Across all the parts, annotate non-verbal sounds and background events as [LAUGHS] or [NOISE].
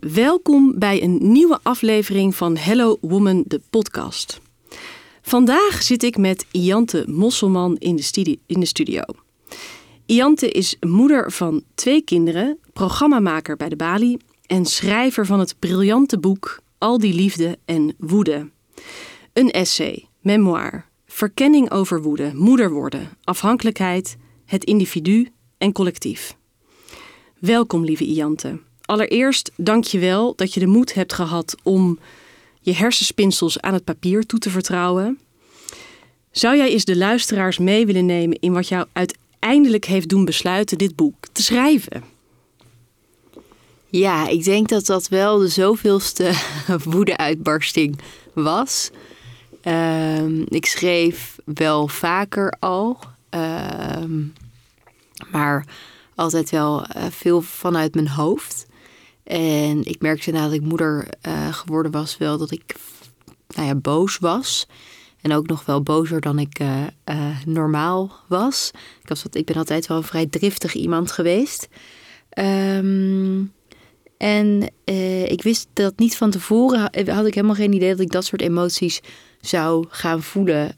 welkom bij een nieuwe aflevering van Hello Woman, de podcast. Vandaag zit ik met Iante Mosselman in de, studi- in de studio. Iante is moeder van twee kinderen, programmamaker bij de Bali en schrijver van het briljante boek Al die liefde en woede. Een essay, memoir, verkenning over woede, moeder worden, afhankelijkheid, het individu en collectief. Welkom, lieve Iante. Allereerst dank je wel dat je de moed hebt gehad om je hersenspinsels aan het papier toe te vertrouwen. Zou jij eens de luisteraars mee willen nemen in wat jou uiteindelijk heeft doen besluiten dit boek te schrijven? Ja, ik denk dat dat wel de zoveelste [LAUGHS] woede-uitbarsting was. Ehm, ik schreef wel vaker al, ehm, maar altijd wel eh, veel vanuit mijn hoofd. En ik merkte nadat ik moeder eh, geworden was wel dat ik nou ja, boos was. En ook nog wel bozer dan ik eh, eh, normaal was. Ik, was wat, ik ben altijd wel een vrij driftig iemand geweest. Ehm, en ik wist dat niet van tevoren, ha- had ik helemaal geen idee dat ik dat soort emoties zou gaan voelen.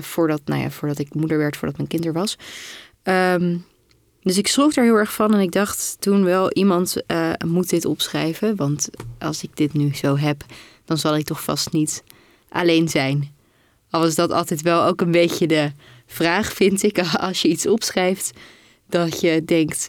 voordat, nou ja, voordat ik moeder werd, voordat mijn kind er was. Ehm, dus ik schrok daar heel erg van en ik dacht toen wel, iemand eh, moet dit opschrijven. Want als ik dit nu zo heb, dan zal ik toch vast niet alleen zijn. Al was dat altijd wel ook een beetje de vraag, vind ik, [LAUGHS] als je iets opschrijft. Dat je denkt,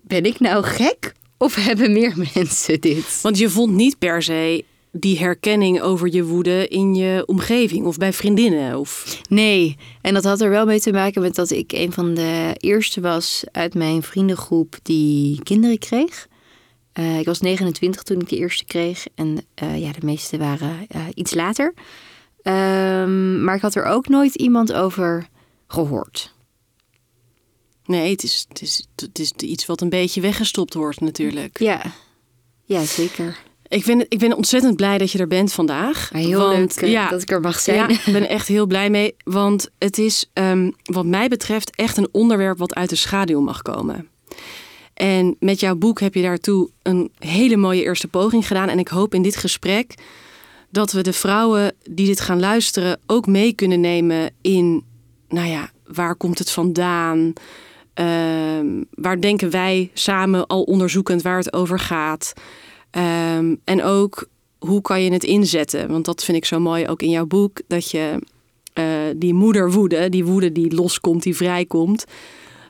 ben ik nou gek? Of [LAUGHS] hebben meer mensen dit? Want je vond niet per se die herkenning over je woede in je omgeving of bij vriendinnen. Of... Nee, en dat had er wel mee te maken met dat ik een van de eerste was uit mijn vriendengroep die kinderen kreeg. Eh, ik was 29 toen ik de eerste kreeg en eh, ja, de meeste waren eh, iets later. Ehm, maar ik had er ook nooit iemand over gehoord. Nee, het is, het, is, het is iets wat een beetje weggestopt wordt natuurlijk. Ja, ja zeker. Ik ben, ik ben ontzettend blij dat je er bent vandaag. Heel want, leuk eh, ja, dat ik er mag zijn. Ja, ik ben er [LAUGHS] echt heel blij mee. Want het is, ehm, wat mij betreft, echt een onderwerp wat uit de schaduw mag komen. En met jouw boek heb je daartoe een hele mooie eerste poging gedaan. En ik hoop in dit gesprek dat we de vrouwen die dit gaan luisteren ook mee kunnen nemen in, nou ja, waar komt het vandaan? Ehm, waar denken wij samen al onderzoekend waar het over gaat? Ehm, en ook hoe kan je het inzetten? Want dat vind ik zo mooi ook in jouw boek. Dat je eh, die moederwoede, die woede die loskomt, die vrijkomt,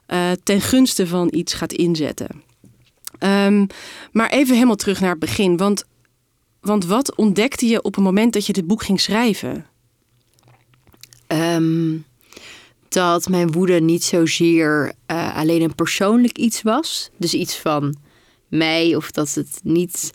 eh, ten gunste van iets gaat inzetten. Ehm, maar even helemaal terug naar het begin. Want, want wat ontdekte je op het moment dat je dit boek ging schrijven? Ehm, dat mijn woede niet zozeer eh, alleen een persoonlijk iets was. Dus iets van mij. Of dat het niet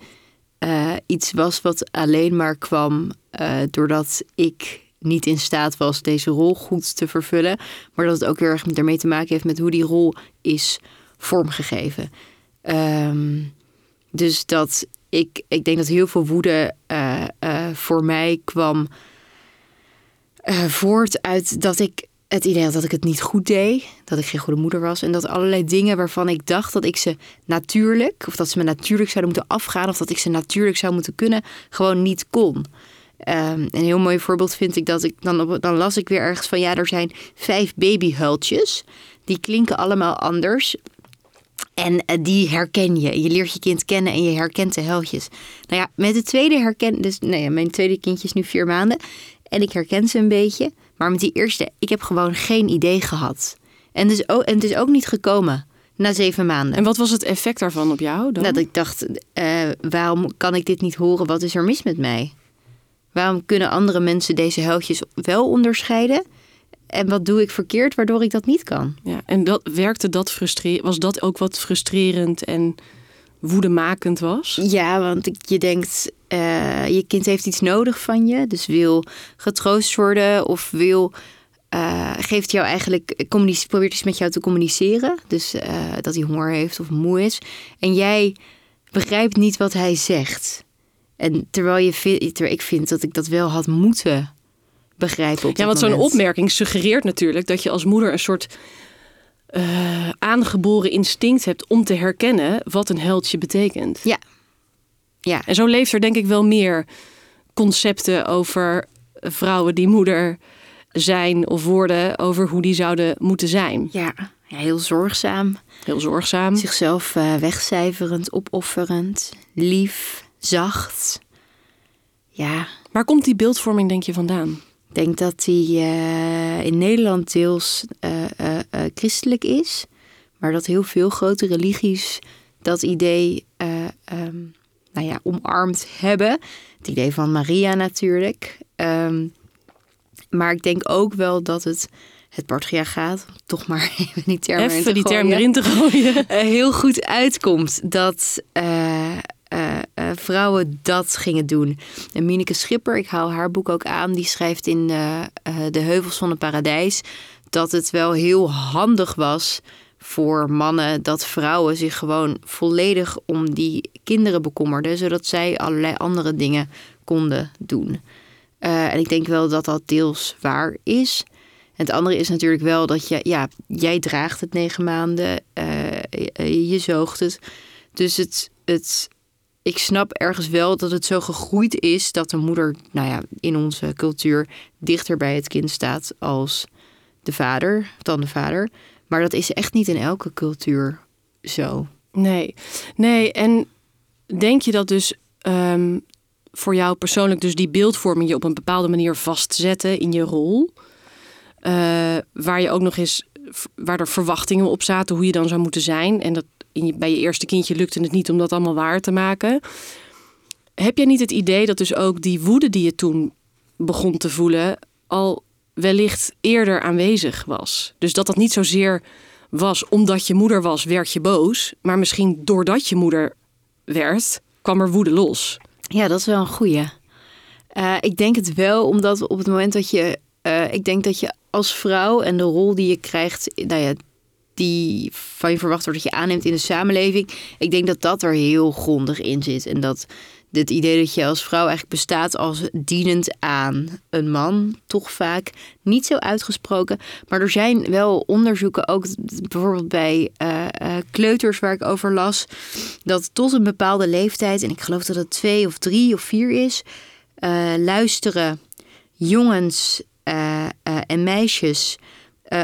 eh, iets was wat alleen maar kwam eh, doordat ik niet in staat was deze rol goed te vervullen. Maar dat het ook heel erg ermee te maken heeft met hoe die rol is vormgegeven. Ehm, dus dat ik, ik denk dat heel veel woede eh, voor mij kwam voort uit dat ik het idee had dat ik het niet goed deed. Dat ik geen goede moeder was. En dat allerlei dingen waarvan ik dacht dat ik ze natuurlijk, of dat ze me natuurlijk zouden moeten afgaan, of dat ik ze natuurlijk zou moeten kunnen, gewoon niet kon. Ehm, een heel mooi voorbeeld vind ik dat ik dan, dan las ik weer ergens van ja, er zijn vijf babyhuiltjes. Die klinken allemaal anders. En eh, die herken je. Je leert je kind kennen en je herkent de huiltjes. Nou ja, met de tweede herken... Dus nou ja, mijn tweede kindje is nu vier maanden. En ik herken ze een beetje. Maar met die eerste, ik heb gewoon geen idee gehad. En, dus ook, en het is ook niet gekomen na zeven maanden. En wat was het effect daarvan op jou? Dan? Dat ik dacht, eh, waarom kan ik dit niet horen? Wat is er mis met mij? Waarom kunnen andere mensen deze huiltjes wel onderscheiden? En wat doe ik verkeerd waardoor ik dat niet kan? Ja, en dat, werkte dat frustrerend? Was dat ook wat frustrerend en woedemakend was? Ja, want je denkt, eh, je kind heeft iets nodig van je. Dus wil getroost worden of wil... eh, geeft jou eigenlijk, probeert iets met jou te communiceren. Dus eh, dat hij honger heeft of moe is. En jij begrijpt niet wat hij zegt. En terwijl, je, vi- terwijl ik vind dat ik dat wel had moeten begrijpen. Op Ja, want zo'n opmerking suggereert natuurlijk dat je als moeder een soort eh, aangeboren instinct hebt om te herkennen wat een heldje betekent. Ja. Ja, En zo leeft er denk ik wel meer concepten over vrouwen die moeder zijn of worden, over hoe die zouden moeten zijn. ja, ja, heel zorgzaam. Heel zorgzaam. Zichzelf eh, wegcijferend, opofferend, lief, zacht. Ja, Waar komt die beeldvorming denk je vandaan? Ik denk dat die eh, in Nederland deels eh, eh, christelijk is. Maar dat heel veel grote religies dat idee eh, ehm, nou ja, omarmd hebben. Het idee van Maria natuurlijk. Ehm, maar ik denk ook wel dat het, het patriarchaat, om toch maar [LAUGHS] even die term erin te Even die term gooien, erin te gooien. [LAUGHS] heel goed uitkomt dat eh, eh, vrouwen dat gingen doen. En Mineke Schipper, ik haal haar boek ook aan, die schrijft in eh, De Heuvels van het Paradijs dat het wel heel handig was voor mannen dat vrouwen zich gewoon volledig om die kinderen bekommerden, zodat zij allerlei andere dingen konden doen. En ik denk wel dat dat deels waar is. Het andere is natuurlijk wel dat je, ja, jij draagt het negen maanden, je, je zoogt het. Dus het, het, ik snap ergens wel dat het zo gegroeid is dat de moeder, nou ja, in onze cultuur dichter bij het kind staat als de vader, dan de vader. Maar dat is echt niet in elke cultuur zo. Nee, nee. En denk je dat dus ehm, voor jou persoonlijk dus die beeldvorming je op een bepaalde manier vastzetten in je rol? Eh, waar je ook nog eens, waar er verwachtingen op zaten hoe je dan zou moeten zijn. En dat bij je eerste kindje lukte het niet om dat allemaal waar te maken. Heb jij niet het idee dat dus ook die woede die je toen begon te voelen al wellicht eerder aanwezig was? Dus dat dat niet zozeer was omdat je moeder was, werd je boos. Maar misschien doordat je moeder werd, kwam er woede los. Ja, dat is wel een goeie. Eh, ik denk het wel, omdat op het moment dat je... eh, ik denk dat je als vrouw en de rol die je krijgt... Nou ja, die van je verwacht wordt dat je aanneemt in de samenleving... ik denk dat dat er heel grondig in zit. En dat het idee dat je als vrouw eigenlijk bestaat als dienend aan een man... toch vaak niet zo uitgesproken. Maar er zijn wel onderzoeken, ook bijvoorbeeld bij eh, eh, kleuters waar ik over las... dat tot een bepaalde leeftijd, en ik geloof dat het twee of drie of vier is... eh, luisteren jongens en meisjes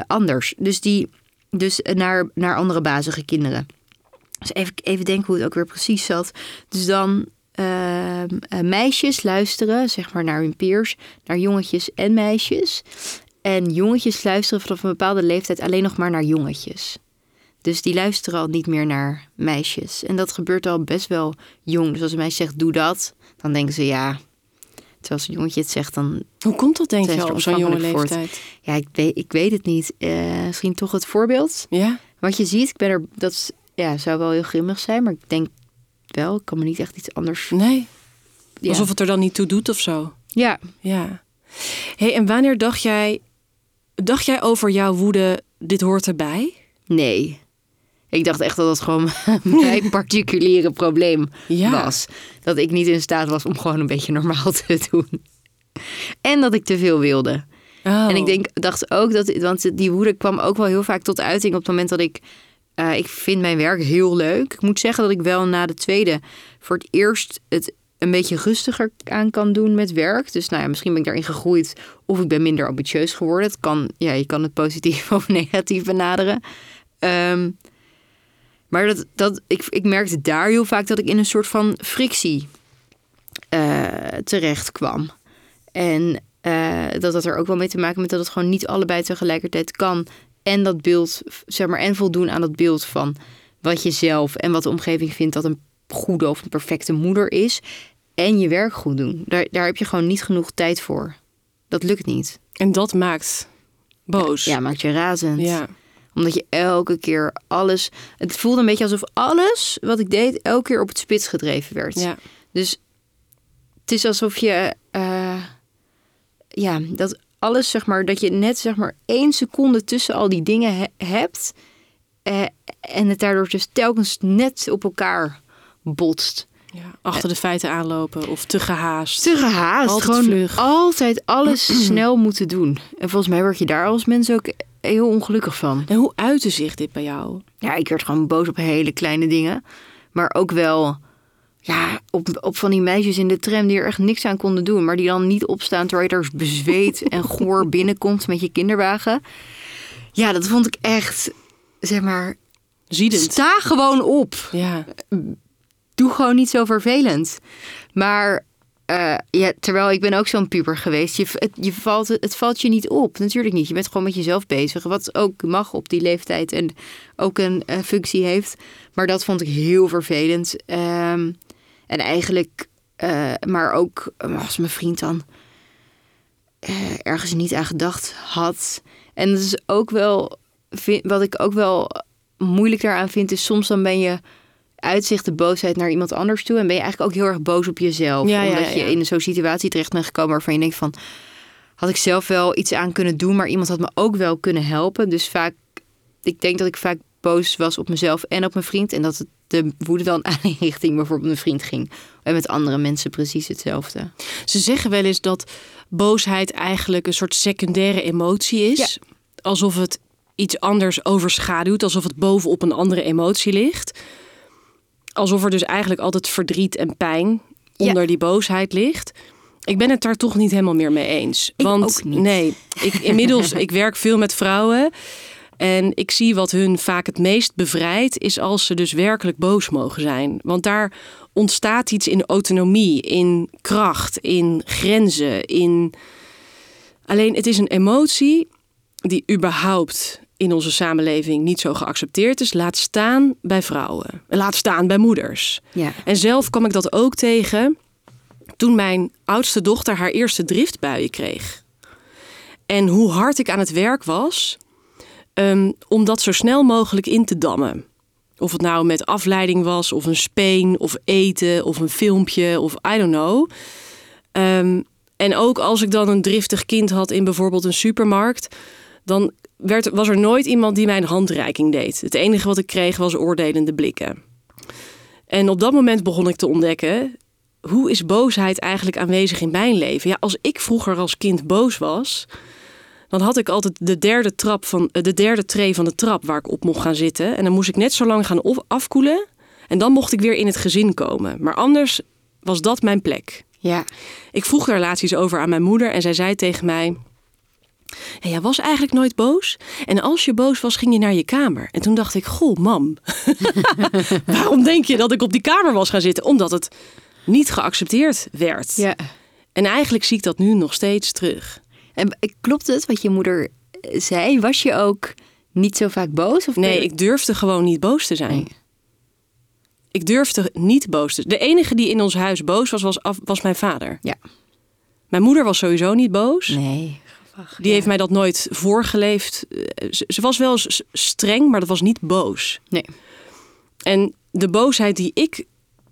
anders. Dus, die, dus naar, naar andere bazige kinderen. Dus even, even denken hoe het ook weer precies zat. Dus dan ehm, eh, meisjes luisteren, zeg maar, naar hun peers, naar jongetjes en meisjes. En jongetjes luisteren vanaf een bepaalde leeftijd alleen nog maar naar jongetjes. Dus die luisteren al niet meer naar meisjes. En dat gebeurt al best wel jong. Dus als een meisje zegt, doe dat, dan denken ze ja. Terwijl een jongetje het zegt, dan... Hoe komt dat denk je op zo'n jonge leeftijd? Ja, ik weet, ik weet het niet. Eh, misschien toch het voorbeeld. Ja? Wat je ziet, ik ben er... Dat is- ja, zou wel heel grimmig zijn, maar ik denk wel, ik kan me niet echt iets anders... Nee? Ja. Alsof het er dan niet toe doet of zo? ja, Ja. hey, en wanneer dacht jij... Dacht jij over jouw woede, dit hoort erbij? nee. Ik dacht echt dat dat gewoon [LAUGHS] mijn particuliere probleem Ja. was. Dat ik niet in staat was om gewoon een beetje normaal [LAUGHS] te doen. En dat ik te veel wilde. Oh. En ik denk, dacht ook dat, want die woede kwam ook wel heel vaak tot uiting op het moment dat ik, eh, ik vind mijn werk heel leuk. Ik moet zeggen dat ik wel na de tweede voor het eerst het een beetje rustiger aan kan doen met werk. Dus nou ja, misschien ben ik daarin gegroeid of ik ben minder ambitieus geworden. Het kan, ja, je kan het positief [LAUGHS] of negatief benaderen. Ehm, maar dat, dat, ik, ik merkte daar heel vaak dat ik in een soort van frictie eh, terecht kwam. En eh, dat had er ook wel mee te maken met dat het gewoon niet allebei tegelijkertijd kan. En dat beeld, zeg maar, en voldoen aan dat beeld van wat je zelf en wat de omgeving vindt dat een goede of een perfecte moeder is. En je werk goed doen. Daar, daar heb je gewoon niet genoeg tijd voor. Dat lukt niet. En dat maakt boos. Ja, maakt je razend. Ja. Omdat je elke keer alles. Het voelde een beetje alsof alles wat ik deed elke keer op het spits gedreven werd. ja. Dus het is alsof je, eh, ja, dat alles zeg maar, dat je net zeg maar één seconde tussen al die dingen he- hebt. eh, en het daardoor dus telkens net op elkaar botst. Ja, achter de feiten aanlopen of te gehaast. Te gehaast. Altijd gewoon vlug. altijd alles [CLEARS THROAT] snel moeten doen. En volgens mij word je daar als mens ook heel ongelukkig van. En hoe uitte zich dit bij jou? Ja, ik werd gewoon boos op hele kleine dingen. Maar ook wel ja, op, op van die meisjes in de tram die er echt niks aan konden doen. Maar die dan niet opstaan terwijl je er bezweet [LAUGHS] en goor binnenkomt met je kinderwagen. Ja, dat vond ik echt, zeg maar, Ziedend. sta gewoon op. Ja. Doe gewoon niet zo vervelend. Maar eh, ja, terwijl ik ben ook zo'n puber geweest. Je, het, je valt, het valt je niet op. Natuurlijk niet. Je bent gewoon met jezelf bezig. Wat ook mag op die leeftijd. En ook een functie heeft. Maar dat vond ik heel vervelend. Ehm, en eigenlijk... eh, maar ook eh, als mijn vriend dan... ergens niet aan gedacht had. En dat is ook wel... wat ik ook wel moeilijk daaraan vind... is soms dan ben je uitzicht de boosheid naar iemand anders toe. En ben je eigenlijk ook heel erg boos op jezelf. Ja, ja, omdat je in zo'n situatie terecht bent gekomen waarvan je denkt van... Had ik zelf wel iets aan kunnen doen, maar iemand had me ook wel kunnen helpen. Dus vaak, ik denk dat ik vaak boos was op mezelf en op mijn vriend. En dat het de woede dan [LAUGHS] aan richting bijvoorbeeld mijn vriend ging. En met andere mensen precies hetzelfde. Ze zeggen wel eens dat boosheid eigenlijk een soort secundaire emotie is. Alsof het iets anders overschaduwt, alsof het bovenop een andere emotie ligt. Alsof er dus eigenlijk altijd verdriet en pijn Ja. onder die boosheid ligt. Ik ben het daar toch niet helemaal meer mee eens. Ik Want ook niet. nee, ik, inmiddels, ik werk veel met vrouwen. En ik zie wat hun vaak het meest bevrijdt, is als ze dus werkelijk boos mogen zijn. Want daar ontstaat iets in autonomie, in kracht, in grenzen, in. Alleen het is een emotie die überhaupt in onze samenleving niet zo geaccepteerd is. Laat staan bij vrouwen. Laat staan bij moeders. Ja. En zelf kwam ik dat ook tegen toen mijn oudste dochter haar eerste driftbuien kreeg. En hoe hard ik aan het werk was ehm, om dat zo snel mogelijk in te dammen. Of het nou met afleiding was, of een speen, of eten, of een filmpje, of I don't know. Ehm, en ook als ik dan een driftig kind had in bijvoorbeeld een supermarkt, dan werd, was er nooit iemand die mij een handreiking deed. Het enige wat ik kreeg was oordelende blikken. En op dat moment begon ik te ontdekken, hoe is boosheid eigenlijk aanwezig in mijn leven? Ja, als ik vroeger als kind boos was, dan had ik altijd de derde, trap van, eh, de derde tree van de trap waar ik op mocht gaan zitten. En dan moest ik net zo lang gaan afkoelen. En dan mocht ik weer in het gezin komen. Maar anders was dat mijn plek. Ja. Ik vroeg daar laatst iets over aan mijn moeder en zij zei tegen mij... Ja, jij was eigenlijk nooit boos. En als je boos was, ging je naar je kamer. En toen dacht ik, goh, mam. [LAUGHS] Waarom denk je dat ik op die kamer was gaan zitten? Omdat het niet geaccepteerd werd. ja. En eigenlijk zie ik dat nu nog steeds terug. En klopt het wat je moeder eh, zei? Was je ook niet zo vaak boos? Of Nee, ik durfde gewoon niet boos te zijn. Nee. Ik durfde niet boos te De enige die in ons huis boos was, was, af, was mijn vader. Ja. Mijn moeder was sowieso niet boos. Nee. Die heeft mij dat nooit voorgeleefd. Eh, Ze, ze was wel streng, maar dat was niet boos. Nee. En de boosheid die ik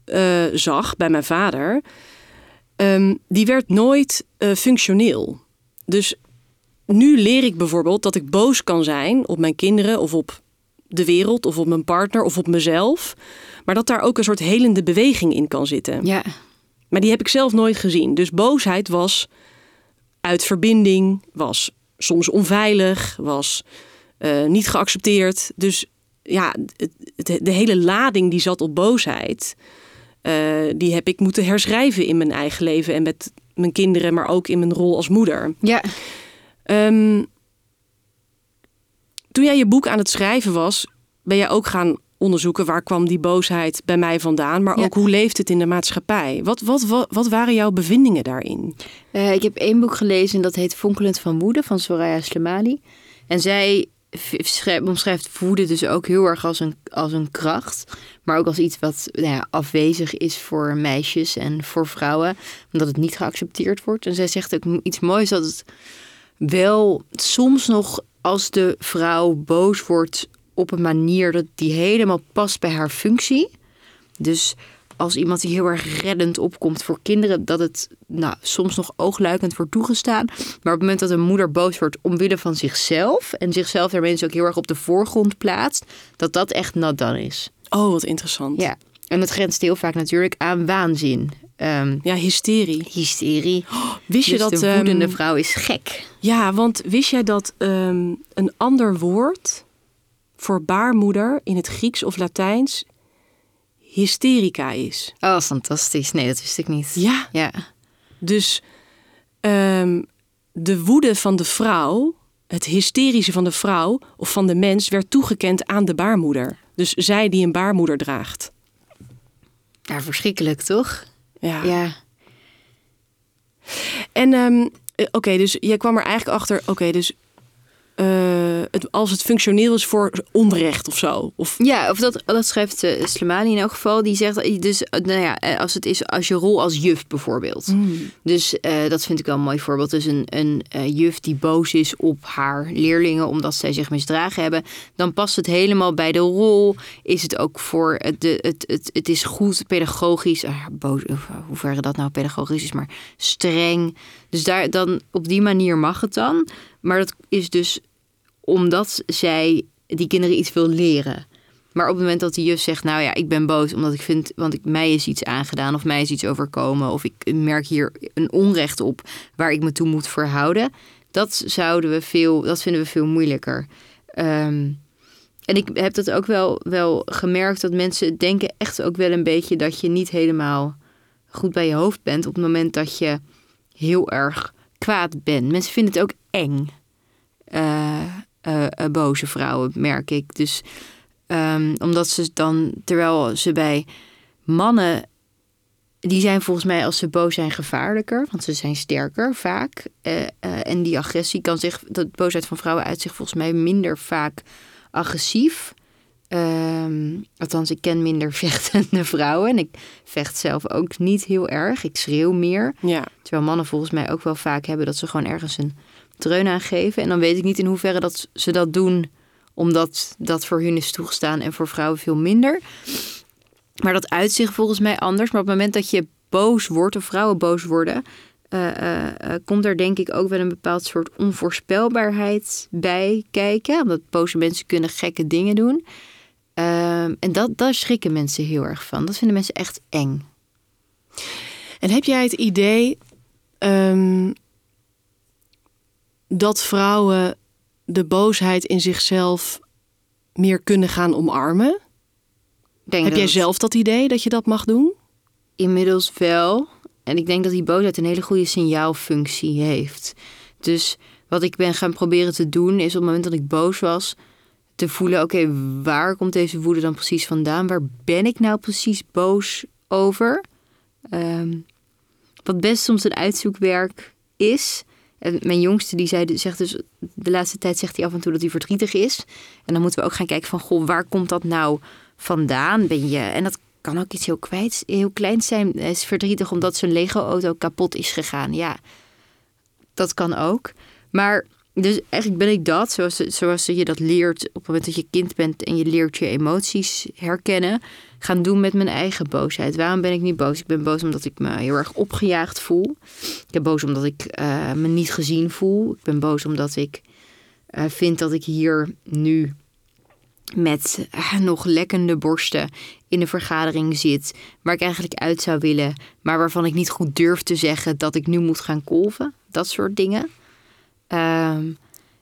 eh, zag bij mijn vader, ehm, die werd nooit eh, functioneel. Dus nu leer ik bijvoorbeeld dat ik boos kan zijn op mijn kinderen of op de wereld of op mijn partner of op mezelf. Maar dat daar ook een soort helende beweging in kan zitten. Ja. Maar die heb ik zelf nooit gezien. Dus boosheid was uit verbinding, was soms onveilig, was eh, niet geaccepteerd. Dus ja, het, het- de hele lading die zat op boosheid, eh, die heb ik moeten herschrijven in mijn eigen leven en met mijn kinderen, maar ook in mijn rol als moeder. Ja. Ehm, toen jij je boek aan het schrijven was, ben jij ook gaan onderzoeken waar kwam die boosheid bij mij vandaan, maar Ja. ook hoe leeft het in de maatschappij? Wat, wat, wat, wat waren jouw bevindingen daarin? Eh, ik heb één boek gelezen en dat heet Fonkelend van Woede van Soraya Slemali. En zij omschrijft woede dus ook heel erg als een, als een kracht. Maar ook als iets wat nou ja, afwezig is voor meisjes en voor vrouwen. Omdat het niet geaccepteerd wordt. En zij zegt ook iets moois dat het wel soms nog als de vrouw boos wordt op een manier dat die helemaal past bij haar functie. Dus als iemand die heel erg reddend opkomt voor kinderen, dat het nou, soms nog oogluikend wordt toegestaan. Maar op het moment dat een moeder boos wordt omwille van zichzelf en zichzelf daarmee dus ook heel erg op de voorgrond plaatst, dat dat echt not done is. Oh, wat interessant. Ja. En dat grenst heel vaak natuurlijk aan waanzin. Ehm, Ja, hysterie. hysterie. [GASPS] Wist je dus dat... de woedende ehm, vrouw is gek. Ja, want wist jij dat ehm, een ander woord voor baarmoeder in het Grieks of Latijns hysterica is? Oh, fantastisch. Nee, dat wist ik niet. Ja, Ja. dus ehm, de woede van de vrouw, het hysterische van de vrouw of van de mens, werd toegekend aan de baarmoeder. Dus zij die een baarmoeder draagt. ja, verschrikkelijk toch? Ja. Ja. En ehm, eh, oké, dus jij kwam er eigenlijk achter, oké, dus eh, het, als het functioneel is voor onrecht of zo. Of, Ja, of dat, dat schrijft uh, Slimani in elk geval. Die zegt, je dus, eh, nou ja, eh, als het is als je rol als juf bijvoorbeeld. Dus eh, dat vind ik wel een mooi voorbeeld. Dus een, een eh, juf die boos is op haar leerlingen omdat zij zich misdragen hebben. Dan past het helemaal bij de rol. Is het ook voor het, de, het, het, het is goed pedagogisch. Ah, boos, hoe ver dat nou pedagogisch is, maar streng. Dus daar, dan, op die manier mag het dan. Maar dat is dus omdat zij die kinderen iets wil leren. Maar op het moment dat de juf zegt, nou ja, ik ben boos omdat ik vind, want ik, mij is iets aangedaan of mij is iets overkomen of ik merk hier een onrecht op waar ik me toe moet verhouden, dat zouden we veel, dat vinden we veel moeilijker. Ehm, en ik heb dat ook wel, wel gemerkt dat mensen denken echt ook wel een beetje dat je niet helemaal goed bij je hoofd bent op het moment dat je heel erg kwaad bent. Mensen vinden het ook eng. Eh, eh, eh, boze vrouwen, merk ik. Dus ehm, omdat ze dan, terwijl ze bij mannen, die zijn volgens mij als ze boos zijn gevaarlijker, want ze zijn sterker vaak. Eh, en die agressie kan zich, de boosheid van vrouwen uit zich volgens mij minder vaak agressief. Ehm, althans, ik ken minder [LAUGHS] vechtende vrouwen. En ik vecht zelf ook niet heel erg. Ik schreeuw meer. ja. Terwijl mannen volgens mij ook wel vaak hebben dat ze gewoon ergens een dreun aangeven. En dan weet ik niet in hoeverre dat ze dat doen omdat dat voor hun is toegestaan en voor vrouwen veel minder. Maar dat uitzicht volgens mij anders. Maar op het moment dat je boos wordt of vrouwen boos worden, eh, eh, eh, komt er denk ik ook wel een bepaald soort onvoorspelbaarheid bij kijken. Omdat boze mensen kunnen gekke dingen doen. Ehm, en dat, daar schrikken mensen heel erg van. Dat vinden mensen echt eng. En heb jij het idee ehm, dat vrouwen de boosheid in zichzelf meer kunnen gaan omarmen? Denk Heb jij zelf dat idee dat je dat mag doen? Inmiddels wel. En ik denk dat die boosheid een hele goede signaalfunctie heeft. Dus wat ik ben gaan proberen te doen is op het moment dat ik boos was, te voelen: oké, waar komt deze woede dan precies vandaan? Waar ben ik nou precies boos over? Ehm, wat best soms een uitzoekwerk is. En mijn jongste die zei, zegt dus de laatste tijd zegt hij af en toe dat hij verdrietig is. En dan moeten we ook gaan kijken van goh, waar komt dat nou vandaan? Ben je en dat kan ook iets heel kwijts, heel kleins zijn. Hij is verdrietig omdat zijn Lego-auto kapot is gegaan. Ja, dat kan ook. Maar dus eigenlijk ben ik dat, zoals, zoals je dat leert op het moment dat je kind bent en je leert je emoties herkennen, gaan doen met mijn eigen boosheid. Waarom ben ik niet boos? Ik ben boos omdat ik me heel erg opgejaagd voel. Ik ben boos omdat ik eh, me niet gezien voel. Ik ben boos omdat ik eh, vind dat ik hier nu met eh, nog lekkende borsten in de vergadering zit, waar ik eigenlijk uit zou willen, maar waarvan ik niet goed durf te zeggen dat ik nu moet gaan kolven. Dat soort dingen. Ehm, en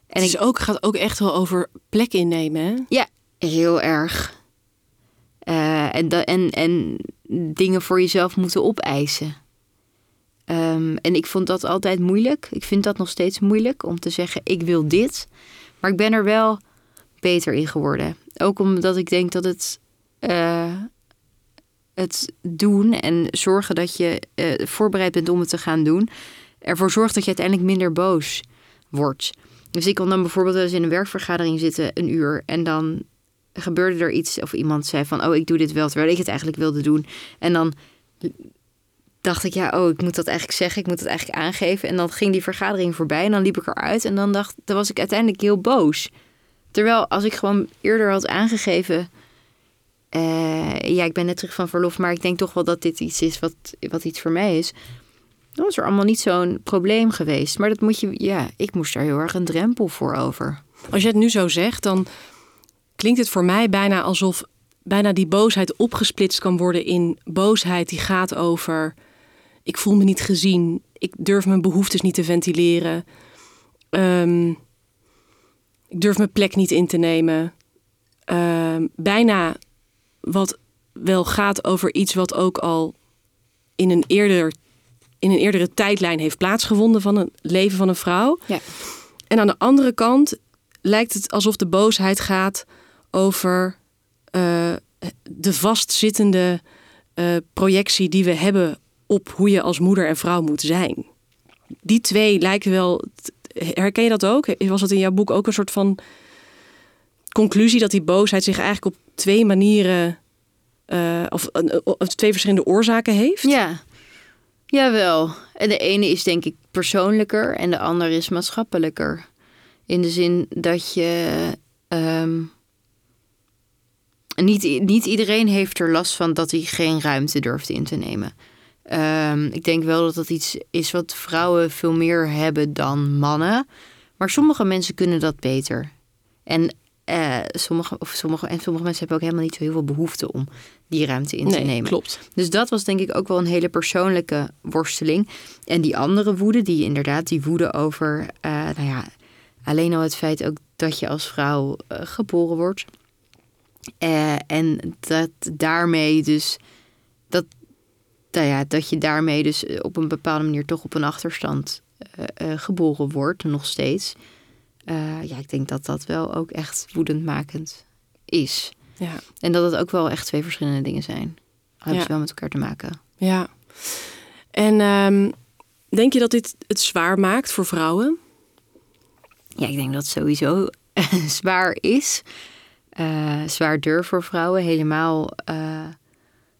Het is ik, ook, gaat ook echt wel over plek innemen. Hè? ja, heel erg. Eh, en, en, en dingen voor jezelf moeten opeisen. Ehm, en ik vond dat altijd moeilijk. Ik vind dat nog steeds moeilijk om te zeggen: ik wil dit. Maar ik ben er wel beter in geworden. Ook omdat ik denk dat het, eh, het doen en zorgen dat je eh, voorbereid bent om het te gaan doen, ervoor zorgt dat je uiteindelijk minder boos wordt. Dus ik kon dan bijvoorbeeld eens in een werkvergadering zitten, een uur, en dan gebeurde er iets of iemand zei van, oh, ik doe dit wel, terwijl ik het eigenlijk wilde doen. En dan dacht ik, ja, oh, ik moet dat eigenlijk zeggen, ik moet het eigenlijk aangeven. En dan ging die vergadering voorbij en dan liep ik eruit en dan dacht, dan was ik uiteindelijk heel boos. Terwijl als ik gewoon eerder had aangegeven, eh, ja, ik ben net terug van verlof, maar ik denk toch wel dat dit iets is wat, wat iets voor mij is. Dan was er allemaal niet zo'n probleem geweest. Maar dat moet je, ja, ik moest daar heel erg een drempel voor over. Als je het nu zo zegt, dan klinkt het voor mij bijna alsof bijna die boosheid opgesplitst kan worden in boosheid die gaat over ik voel me niet gezien, ik durf mijn behoeftes niet te ventileren, Ehm, ik durf mijn plek niet in te nemen. Ehm, bijna wat wel gaat over iets wat ook al in een, eerder, in een eerdere tijdlijn heeft plaatsgevonden van het leven van een vrouw. Ja. En aan de andere kant lijkt het alsof de boosheid gaat over eh, de vastzittende eh, projectie die we hebben op hoe je als moeder en vrouw moet zijn. Die twee lijken wel. Herken je dat ook? Was het in jouw boek ook een soort van conclusie dat die boosheid zich eigenlijk op twee manieren eh, of, of twee verschillende oorzaken heeft? Ja, jawel. En de ene is denk ik persoonlijker en de ander is maatschappelijker. In de zin dat je. ehm, niet, niet iedereen heeft er last van dat hij geen ruimte durft in te nemen. Ehm, ik denk wel dat dat iets is wat vrouwen veel meer hebben dan mannen. Maar sommige mensen kunnen dat beter. En, eh, sommige, of sommige, en sommige mensen hebben ook helemaal niet zo heel veel behoefte om die ruimte in te nee, nemen. klopt. Dus dat was denk ik ook wel een hele persoonlijke worsteling. En die andere woede, die inderdaad, die woede over, eh, nou ja, alleen al het feit ook dat je als vrouw eh, geboren wordt. Eh, en dat daarmee dus, dat, nou ja, dat je daarmee dus eh, op een bepaalde manier toch op een achterstand eh, geboren wordt, nog steeds. Ja, ik denk dat dat wel ook echt woedendmakend is. Ja. En dat het ook wel echt twee verschillende dingen zijn. Hebben Ja. ze wel met elkaar te maken. Ja. En ehm, denk je dat dit het zwaar maakt voor vrouwen? Ja, ik denk dat het sowieso [LAUGHS] zwaar is. Eh, zwaar durf voor vrouwen. Helemaal eh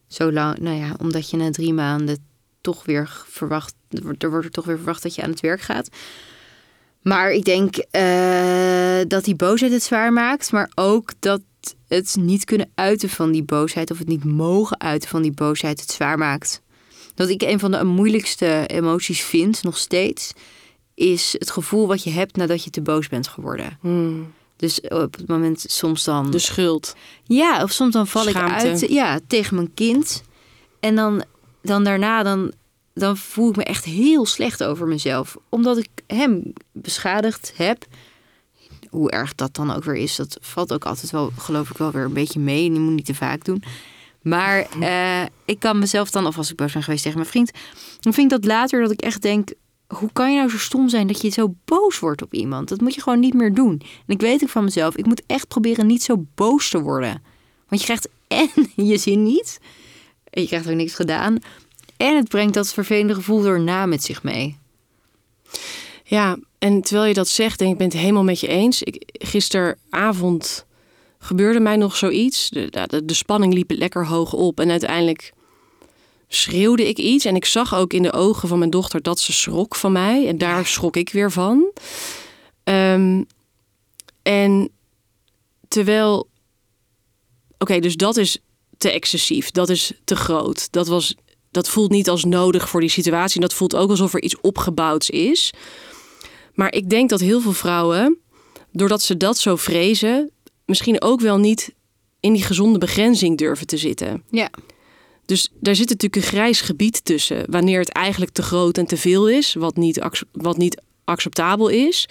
zo lang, nou ja, omdat je na drie maanden toch weer verwacht, er wordt- er toch weer verwacht dat je aan het werk gaat. Maar ik denk eh, dat die boosheid het zwaar maakt, maar ook dat het niet kunnen uiten van die boosheid of het niet mogen uiten van die boosheid het zwaar maakt. Dat ik een van de moeilijkste emoties vind, nog steeds, is het gevoel wat je hebt nadat je te boos bent geworden. Dus op het moment soms dan. De schuld. Ja, of soms dan val Schaamte. ik uit ja, tegen mijn kind. En dan, dan daarna dan, dan voel ik me echt heel slecht over mezelf. Omdat ik hem beschadigd heb. Hoe erg dat dan ook weer is, dat valt ook altijd wel, geloof ik, wel weer een beetje mee. En je moet niet te vaak doen. Maar eh, ik kan mezelf dan, of als ik boos ben geweest tegen mijn vriend, dan vind ik dat later dat ik echt denk: hoe kan je nou zo stom zijn dat je zo boos wordt op iemand? Dat moet je gewoon niet meer doen. En ik weet ook van mezelf, ik moet echt proberen niet zo boos te worden. Want je krijgt [LAUGHS] en je zin niet, en je krijgt ook niks gedaan. En het brengt dat vervelende gevoel erna met zich mee. Ja, en terwijl je dat zegt, denk ik, ben het helemaal met je eens. Ik, gisteravond gebeurde mij nog zoiets. De spanning liep lekker hoog op. En uiteindelijk schreeuwde ik iets. En ik zag ook in de ogen van mijn dochter dat ze schrok van mij. En daar schrok ik weer van. Ehm, en terwijl... Oké, dus dat is te excessief. Dat is te groot. Dat, was, dat voelt niet als nodig voor die situatie. En dat voelt ook alsof er iets opgebouwd is. Maar ik denk dat heel veel vrouwen, doordat ze dat zo vrezen, misschien ook wel niet in die gezonde begrenzing durven te zitten. Ja, Dus daar zit natuurlijk een grijs gebied tussen. Wanneer het eigenlijk te groot en te veel is, wat niet, wat niet acceptabel is.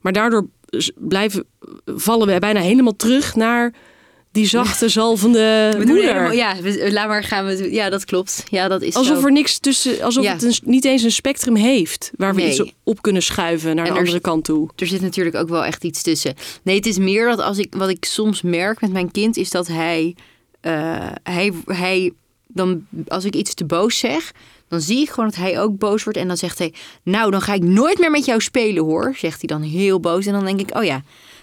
Maar daardoor blijven, vallen we bijna helemaal terug naar die zachte, zalvende we moeder. helemaal, ja, laat maar gaan we. Ja, dat klopt. Ja, dat is Alsof zo. er niks tussen, alsof Ja. het een, niet eens een spectrum heeft waar we Nee. iets op kunnen schuiven naar En de er andere kant toe. er zit natuurlijk ook wel echt iets tussen. Nee, het is meer dat als ik wat ik soms merk met mijn kind is dat hij, eh, hij, hij dan als ik iets te boos zeg, dan zie ik gewoon dat hij ook boos wordt en dan zegt hij, nou dan ga ik nooit meer met jou spelen hoor, zegt hij dan heel boos en dan denk ik, oh ja.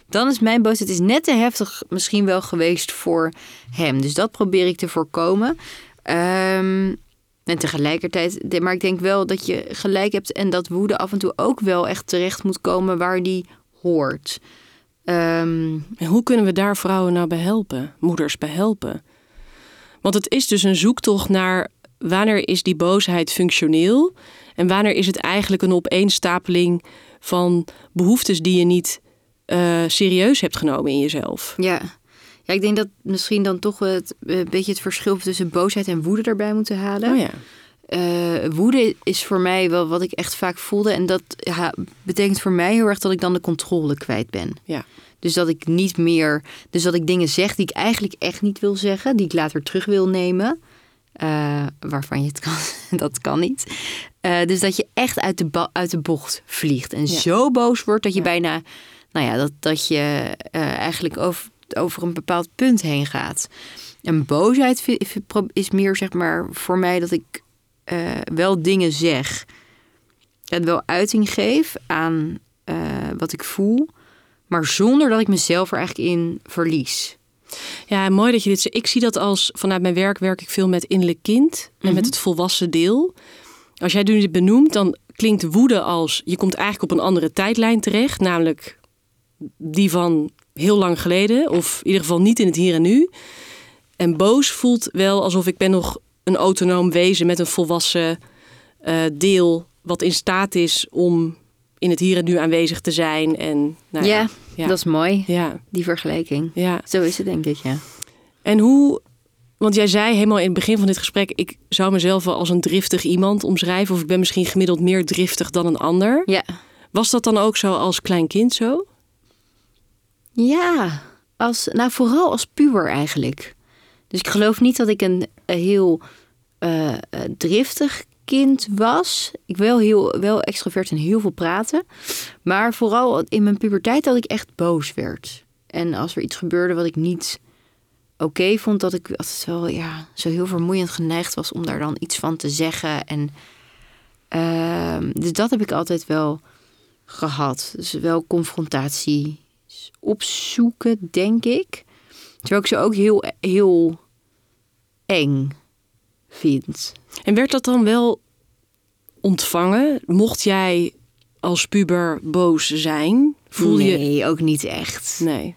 Dan is mijn boosheid is net te heftig misschien wel geweest voor hem. Dus dat probeer ik te voorkomen. Ehm, en tegelijkertijd, maar ik denk wel dat je gelijk hebt en dat woede af en toe ook wel echt terecht moet komen waar die hoort. Ehm, En hoe kunnen we daar vrouwen nou bij helpen, moeders bij helpen? Want het is dus een zoektocht naar wanneer is die boosheid functioneel en wanneer is het eigenlijk een opeenstapeling van behoeftes die je niet eh, serieus hebt genomen in jezelf. ja. Ja, ik denk dat misschien dan toch het, eh, een beetje het verschil tussen boosheid en woede erbij moeten halen. Oh ja. Eh, woede is voor mij wel wat ik echt vaak voelde. En dat ja, betekent voor mij heel erg dat ik dan de controle kwijt ben. Ja. Dus dat ik niet meer. Dus dat ik dingen zeg die ik eigenlijk echt niet wil zeggen, die ik later terug wil nemen. eh, waarvan je het kan, [LAUGHS] dat kan niet. Eh, dus dat je echt uit de, uit de bocht vliegt. En Ja. zo boos wordt dat je Ja. bijna. Nou ja, dat, dat je eh, eigenlijk over, over een bepaald punt heen gaat. En boosheid is meer zeg maar voor mij dat ik wel dingen zeg. En wel uiting geef aan wat ik voel. Maar zonder dat ik mezelf er eigenlijk in verlies. Ja, mooi dat je dit zegt. Ik zie dat als vanuit mijn werk werk ik veel met innerlijk kind en Mhm. met het volwassen deel. Als jij nu dit benoemt, dan klinkt woede als je komt eigenlijk op een andere tijdlijn terecht, namelijk die van heel lang geleden, of in ieder geval niet in het hier en nu. En boos voelt wel alsof ik ben nog een autonoom wezen met een volwassen eh, deel wat in staat is om in het hier en nu aanwezig te zijn. En, nou ja, ja, ja. dat is mooi, ja, die vergelijking. ja. Zo is het denk ik, ja. En hoe, want jij zei helemaal in het begin van dit gesprek, ik zou mezelf wel als een driftig iemand omschrijven, of ik ben misschien gemiddeld meer driftig dan een ander. Ja, Was dat dan ook zo als klein kind zo? ja als, nou vooral als puber eigenlijk. Dus ik geloof niet dat ik een, heel eh, driftig kind was. Ik wel heel wel extrovert en heel veel praten. Maar vooral in mijn puberteit dat ik echt boos werd. En als er iets gebeurde wat ik niet oké vond, dat ik altijd wel ja, zo heel vermoeiend geneigd was om daar dan iets van te zeggen. En ehm, dus dat heb ik altijd wel gehad. Dus wel confrontatie opzoeken, denk ik. Terwijl ik ze ook heel, heel eng En werd dat dan wel ontvangen? Mocht jij als puber boos zijn? Voelde je... nee, ook niet echt. Nee.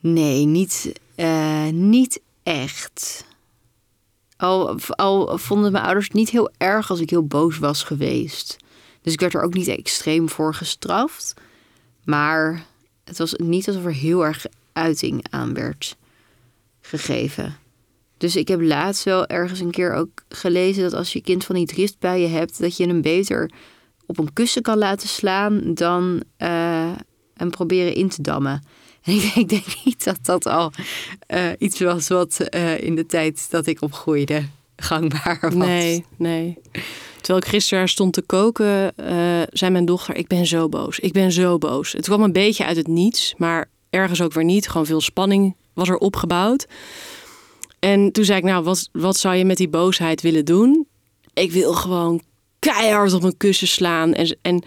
Nee, niet, eh, niet echt. Al, al vonden mijn ouders het niet heel erg als ik heel boos was geweest. Dus ik werd er ook niet extreem voor gestraft. Maar het was niet alsof er heel erg uiting aan werd gegeven. Dus ik heb laatst wel ergens een keer ook gelezen dat als je kind van die driftbuien hebt, dat je hem beter op een kussen kan laten slaan dan eh hem proberen in te dammen. En [LAUGHS] ik ik denk niet dat dat al eh, iets was wat eh, in de tijd dat ik opgroeide [LAUGHS] gangbaar was. Nee, nee. Terwijl ik gisteren stond te koken, zei mijn dochter: Ik ben zo boos. Ik ben zo boos. Het kwam een beetje uit het niets, maar ergens ook weer niet. Gewoon veel spanning was er opgebouwd. En toen zei ik: Nou, wat, wat zou je met die boosheid willen doen? Ik wil gewoon keihard op mijn kussen slaan. En, en,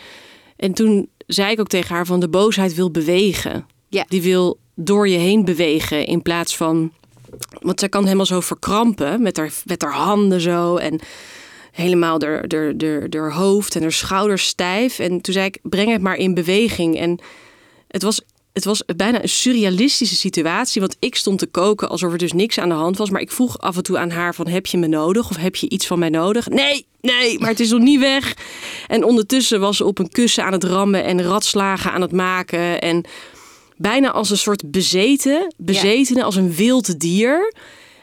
en toen zei ik ook tegen haar: van de boosheid wil bewegen. Ja. Die wil door je heen bewegen in plaats van. Want zij kan helemaal zo verkrampen met haar, met haar handen zo. En helemaal haar, haar, haar, haar hoofd en haar schouders stijf. En toen zei ik, breng het maar in beweging. En het was, het was bijna een surrealistische situatie. Want ik stond te koken alsof er dus niks aan de hand was. Maar ik vroeg af en toe aan haar van, heb je me nodig? Of heb je iets van mij nodig? Nee, nee, maar het is nog niet weg. En ondertussen was ze op een kussen aan het rammen en ratslagen aan het maken. En bijna als een soort bezeten, bezetene, als een wild dier.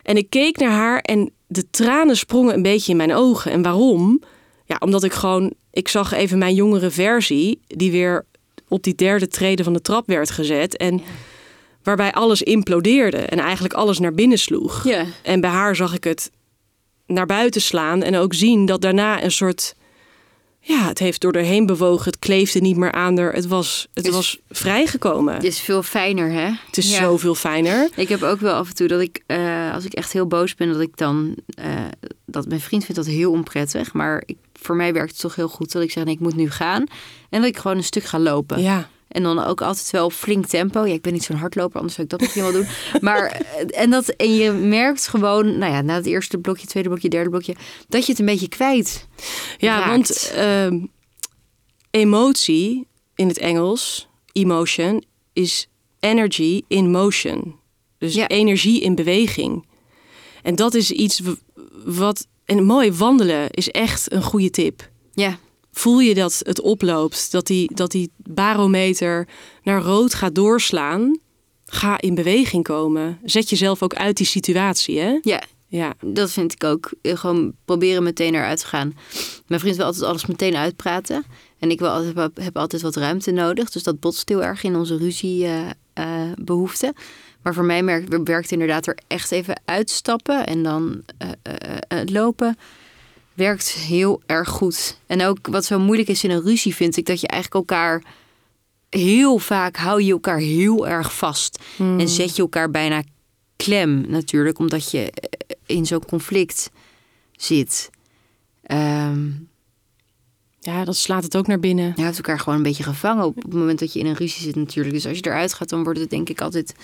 En ik keek naar haar en de tranen sprongen een beetje in mijn ogen. En waarom? Ja, omdat ik gewoon, ik zag even mijn jongere versie, die weer op die derde trede van de trap werd gezet. En waarbij alles implodeerde en eigenlijk alles naar binnen sloeg. Ja. En bij haar zag ik het naar buiten slaan en ook zien dat daarna een soort. Ja, het heeft door erheen bewogen. Het kleefde niet meer aan er. Het was, het Dus- was vrijgekomen. Het is veel fijner, hè? Het is Ja. zoveel fijner. Ik heb ook wel af en toe dat ik, eh, als ik echt heel boos ben, dat ik dan, eh, dat mijn vriend vindt dat heel onprettig. Maar ik, voor mij werkt het toch heel goed dat ik zeg, nee, ik moet nu gaan. En dat ik gewoon een stuk ga lopen. Ja. En dan ook altijd wel flink tempo. Ja, ik ben niet zo'n hardloper, anders zou ik dat misschien wel doen. [LAUGHS] Maar eh, en, dat, en je merkt gewoon, nou ja, na het eerste blokje, tweede blokje, derde blokje, dat je het een beetje kwijt Ja, raakt. want ehm, emotie in het Engels, emotion, is energy in motion. Dus Ja. energie in beweging. En dat is iets wat. En mooi wandelen is echt een goede tip. Ja, Voel je dat het oploopt, dat die, dat die barometer naar rood gaat doorslaan? ga in beweging komen. Zet jezelf ook uit die situatie, hè? Ja, Ja, dat vind ik ook. Gewoon proberen meteen eruit te gaan. Mijn vriend wil altijd alles meteen uitpraten. En ik wil altijd, heb, altijd wat ruimte nodig. Dus dat botst heel erg in onze ruziebehoeften. Maar voor mij merkt, werkt inderdaad er echt even uitstappen en dan eh, lopen. Werkt heel erg goed. En ook wat zo moeilijk is in een ruzie, vind ik dat je eigenlijk elkaar heel vaak hou je elkaar heel erg vast. En zet je elkaar bijna klem natuurlijk, omdat je in zo'n conflict zit. Ehm, ja, dat slaat het ook naar binnen. je houdt elkaar gewoon een beetje gevangen op het moment dat je in een ruzie zit natuurlijk. Dus als je eruit gaat, dan wordt het denk ik altijd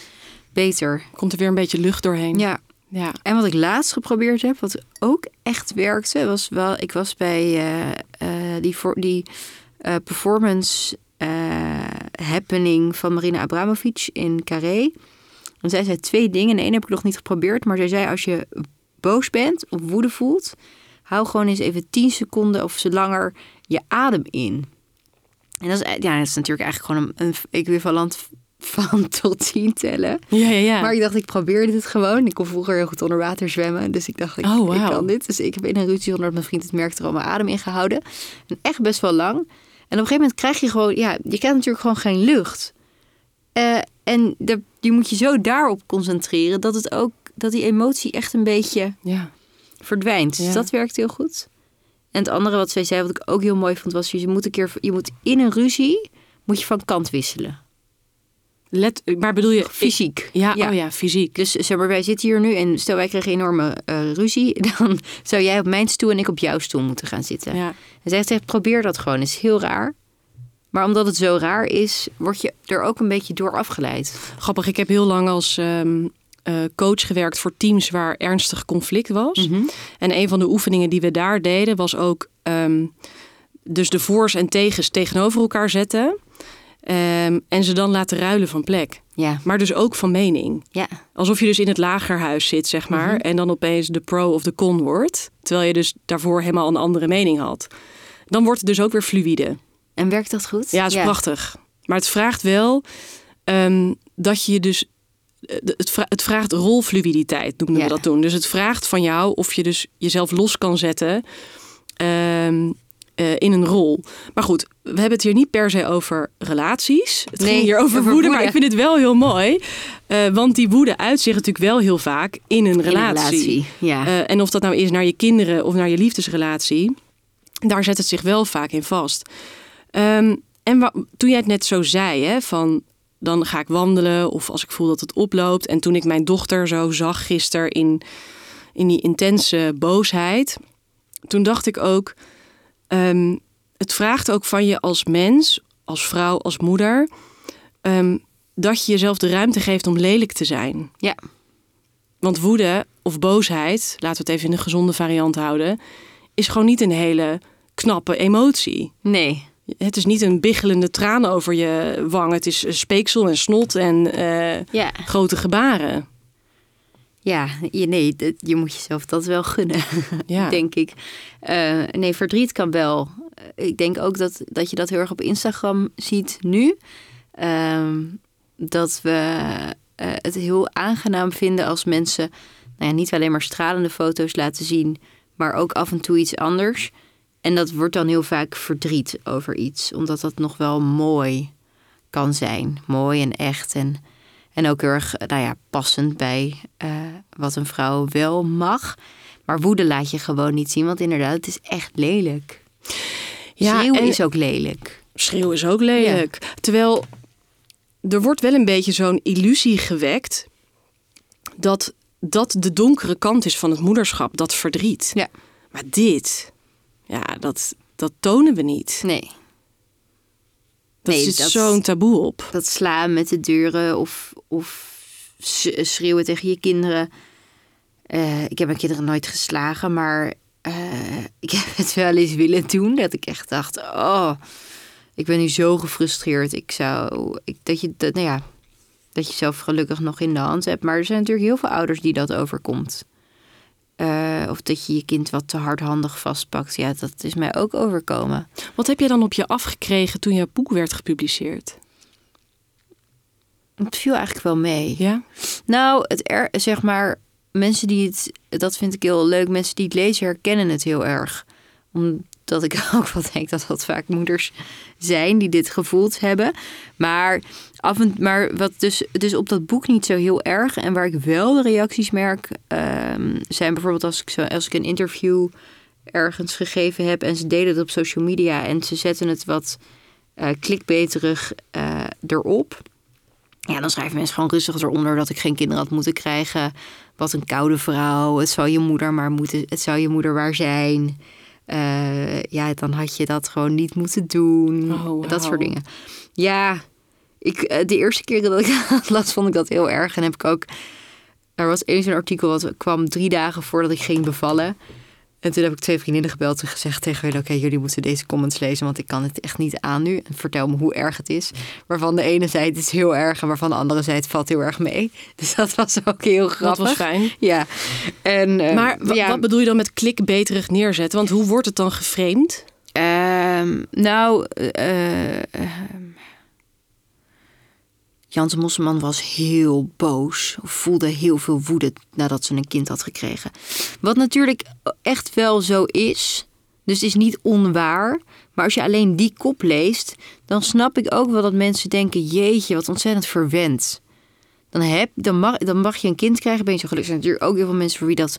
beter. Komt er weer een beetje lucht doorheen. Ja. ja. En wat ik laatst geprobeerd heb, wat ook echt werkte, was wel... Ik was bij eh, eh, die, voor, die eh, performance happening van Marina Abramovic in Carré. En zij zei twee dingen. En de ene heb ik nog niet geprobeerd. Maar zij zei, als je boos bent of woede voelt... hou gewoon eens even 10 seconden of zo langer je adem in. En dat is, ja, dat is natuurlijk eigenlijk gewoon een, een equivalent van [LAUGHS] tot 10 tellen. Ja, ja, ja. Maar ik dacht, ik probeerde dit gewoon. Ik kon vroeger heel goed onder water zwemmen. Dus ik dacht, ik, Oh, ik kan dit. Dus ik heb in een ruzie zonder dat mijn vriend het merkte al mijn adem ingehouden. En echt best wel lang. En op een gegeven moment krijg je gewoon... Ja, je krijgt natuurlijk gewoon geen lucht. Eh, en de, je moet je zo daarop concentreren... dat, het ook, dat die emotie echt een beetje ja. verdwijnt. Ja. Dus dat werkt heel goed. En het andere wat zij zei, wat ik ook heel mooi vond... was je moet een keer... Je moet in een ruzie... moet je van kant wisselen. Let, maar bedoel je... Fysiek. Ja, oh ja, fysiek. Dus zeg maar, wij zitten hier nu en stel wij kregen enorme eh, ruzie, [LAUGHS] dan zou jij op mijn stoel en ik op jouw stoel moeten gaan zitten. Ja. En zij zegt, probeer dat gewoon. Het is heel raar. Maar omdat het zo raar is, word je er ook een beetje door afgeleid. Grappig, ik heb heel lang als ehm, eh, coach gewerkt voor teams waar ernstig conflict was. En een van de oefeningen die we daar deden was ook ehm, dus de voor's en tegens tegenover elkaar zetten. Ehm, en ze dan laten ruilen van plek. Ja, Maar dus ook van mening. ja, Alsof je dus in het lagerhuis zit, zeg maar. En dan opeens de pro of de con wordt. Terwijl je dus daarvoor helemaal een andere mening had. Dan wordt het dus ook weer fluïde. En werkt dat goed? Ja, het is prachtig. Maar het vraagt wel ehm, dat je dus. eh, Het, vra- het vraagt rolfluiditeit, noemden Ja. we dat toen. Dus het vraagt van jou of je dus jezelf los kan zetten ehm, eh, in een rol. Maar goed, we hebben het hier niet per se over relaties. Het Nee, ging hier over, over woede, maar ik vind het wel heel mooi. eh, want die woede uit zich natuurlijk wel heel vaak in een In een relatie. relatie, ja. Eh, en of dat nou is naar je kinderen of naar je liefdesrelatie, daar zet het zich wel vaak in vast. Ehm, en toen jij het net zo zei, hè, van dan ga ik wandelen of als ik voel dat het oploopt. En toen ik mijn dochter zo zag gisteren in, in die intense boosheid, toen dacht ik ook, ehm, het vraagt ook van je als mens, als vrouw, als moeder, ehm, dat je jezelf de ruimte geeft om lelijk te zijn. ja, Want woede of boosheid, laten we het even in een gezonde variant houden, is gewoon niet een hele knappe emotie. nee. Het is niet een biggelende traan over je wang. Het is speeksel en snot en eh, Ja, grote gebaren. ja je, nee, je moet jezelf dat wel gunnen, Ja. [LAUGHS] denk ik. Eh, nee, verdriet kan wel. Eh, Ik denk ook dat, dat je dat heel erg op Instagram ziet nu. Ehm, dat we eh, het heel aangenaam vinden als mensen nou ja, niet alleen maar stralende foto's laten zien, maar ook af en toe iets anders. En dat wordt dan heel vaak verdriet over iets, omdat dat nog wel mooi kan zijn. Mooi en echt. En, en ook heel erg nou ja, passend bij eh, wat een vrouw wel mag. Maar woede laat je gewoon niet zien, want inderdaad, het is echt lelijk. Ja, Schreeuwen en- is ook lelijk. Schreeuw is ook lelijk. Terwijl er wordt wel een beetje zo'n illusie gewekt dat dat de donkere kant is van het moederschap, dat verdriet. Ja. Maar dit, ja, dat, dat tonen we niet. Nee, Dat Nee, zit zo'n taboe op. dat slaan met de deuren of, of schreeuwen tegen je kinderen. Eh, ik heb mijn kinderen nooit geslagen, maar eh, [LAUGHS] ik heb het wel eens willen doen. Dat ik echt dacht, oh, ik ben nu zo gefrustreerd. Ik zou, ik, dat je, dat, nou ja, dat je zelf gelukkig nog in de hand hebt. Maar er zijn natuurlijk heel veel ouders die dat overkomt. Eh, of dat je je kind wat te hardhandig vastpakt. Ja, dat is mij ook overkomen. Wat heb je dan op je afgekregen toen jouw boek werd gepubliceerd? Het viel eigenlijk wel mee. Ja? Nou, het er, zeg maar, mensen die het, dat vind ik heel leuk, mensen die het lezen herkennen het heel erg. Omdat ik [LAUGHS] ook wel denk dat dat vaak moeders zijn die dit gevoeld hebben. Maar, af en, maar wat dus, dus op dat boek niet zo heel erg. En waar ik wel de reacties merk, ehm, zijn bijvoorbeeld als ik, zo, als ik een interview ergens gegeven heb en ze delen het op social media en ze zetten het wat eh klikbeterig eh, erop. Ja, dan schrijven mensen gewoon rustig eronder dat ik geen kinderen had moeten krijgen. Wat een koude vrouw. Het zou je moeder maar moeten. Het zou je moeder waar zijn. Eh, ja, dan had je dat gewoon niet moeten doen. Oh. Dat soort dingen. Ja, ik, eh, de eerste keer dat ik [LAUGHS] dat las, vond ik dat heel erg. En heb ik ook. Er was eens een artikel wat kwam drie dagen voordat ik ging bevallen. En toen heb ik twee vriendinnen gebeld en gezegd tegen hen: Oké, jullie moeten deze comments lezen, want ik kan het echt niet aan nu. En vertel me hoe erg het is. Waarvan de ene zei: Het is heel erg. En waarvan de andere zei: Het valt heel erg mee. [LAUGHS] Dus dat was ook heel Dat grappig. was fijn. Ja. En, eh, Maar ja, wat bedoel je dan met klikbeterig neerzetten? Want hoe wordt het dan geframed? Ehm, nou, eh, Janse Mosselman was heel boos. Of voelde heel veel woede nadat ze een kind had gekregen. Wat natuurlijk echt wel zo is. Dus het is niet onwaar. Maar als je alleen die kop leest, dan snap ik ook wel dat mensen denken: jeetje, wat ontzettend verwend. Dan, heb, dan, mag, dan mag je een kind krijgen, ben je zo gelukkig. Er zijn natuurlijk ook heel veel mensen voor wie dat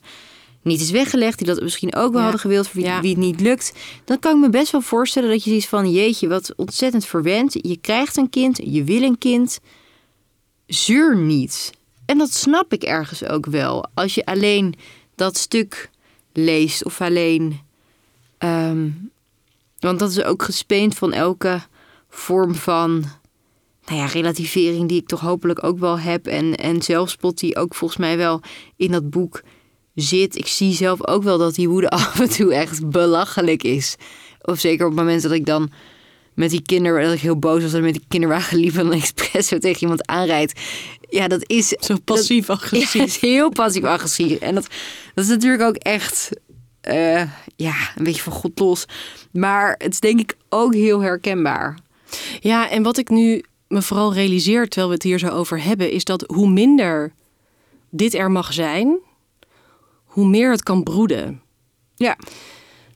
niet is weggelegd, die dat misschien ook wel Ja. hadden gewild, voor wie, Ja. wie het niet lukt. Dan kan ik me best wel voorstellen dat je ziet van jeetje, wat ontzettend verwend. Je krijgt een kind, je wil een kind. Zuur niet. En dat snap ik ergens ook wel. Als je alleen dat stuk leest of alleen. ehm, want dat is ook gespeend van elke vorm van. Nou ja, relativering die ik toch hopelijk ook wel heb. En, en zelfspot die ook volgens mij wel in dat boek zit. Ik zie zelf ook wel dat die woede [LAUGHS] af en toe echt belachelijk is. Of zeker op het moment dat ik dan met die kinderen, dat ik heel boos was en met die kinderwagen liep en zo tegen iemand aanrijdt. Ja, dat is Zo passief Ja, agressief. het is heel passief-agressief. En dat, dat is natuurlijk ook echt eh, ja, een beetje van God los. Maar het is denk ik ook heel herkenbaar. Ja, en wat ik nu me vooral realiseer terwijl we het hier zo over hebben, is dat hoe minder dit er mag zijn, hoe meer het kan broeden. Ja.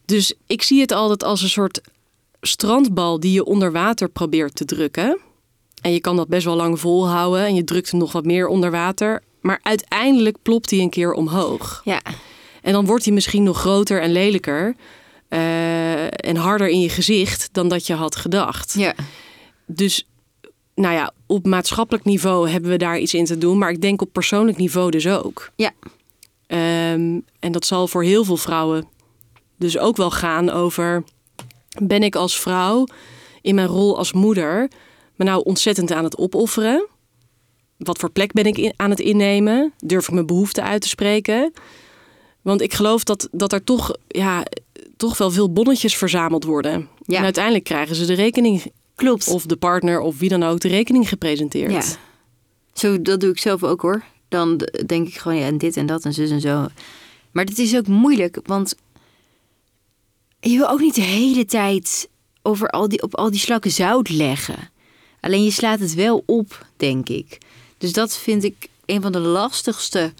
Dus ik zie het altijd als een soort strandbal die je onder water probeert te drukken. En je kan dat best wel lang volhouden en je drukt hem nog wat meer onder water. Maar uiteindelijk plopt hij een keer omhoog. Ja. En dan wordt hij misschien nog groter en lelijker eh, en harder in je gezicht dan dat je had gedacht. Ja. Dus nou ja, op maatschappelijk niveau hebben we daar iets in te doen. Maar ik denk op persoonlijk niveau dus ook. Ja. Ehm, en dat zal voor heel veel vrouwen dus ook wel gaan over... ben ik als vrouw in mijn rol als moeder me nou ontzettend aan het opofferen? Wat voor plek ben ik aan het innemen? Durf ik mijn behoeften uit te spreken? Want ik geloof dat, dat er toch, ja, toch wel veel bonnetjes verzameld worden. Ja. En uiteindelijk krijgen ze de rekening Klopt. of de partner of wie dan ook de rekening gepresenteerd. Ja. Zo, dat doe ik zelf ook hoor. Dan denk ik gewoon, ja, en dit en dat en zus en zo. Maar dit is ook moeilijk, want je wil ook niet de hele tijd over al die, op al die slakken zout leggen. Alleen je slaat het wel op, denk ik. Dus dat vind ik een van de lastigste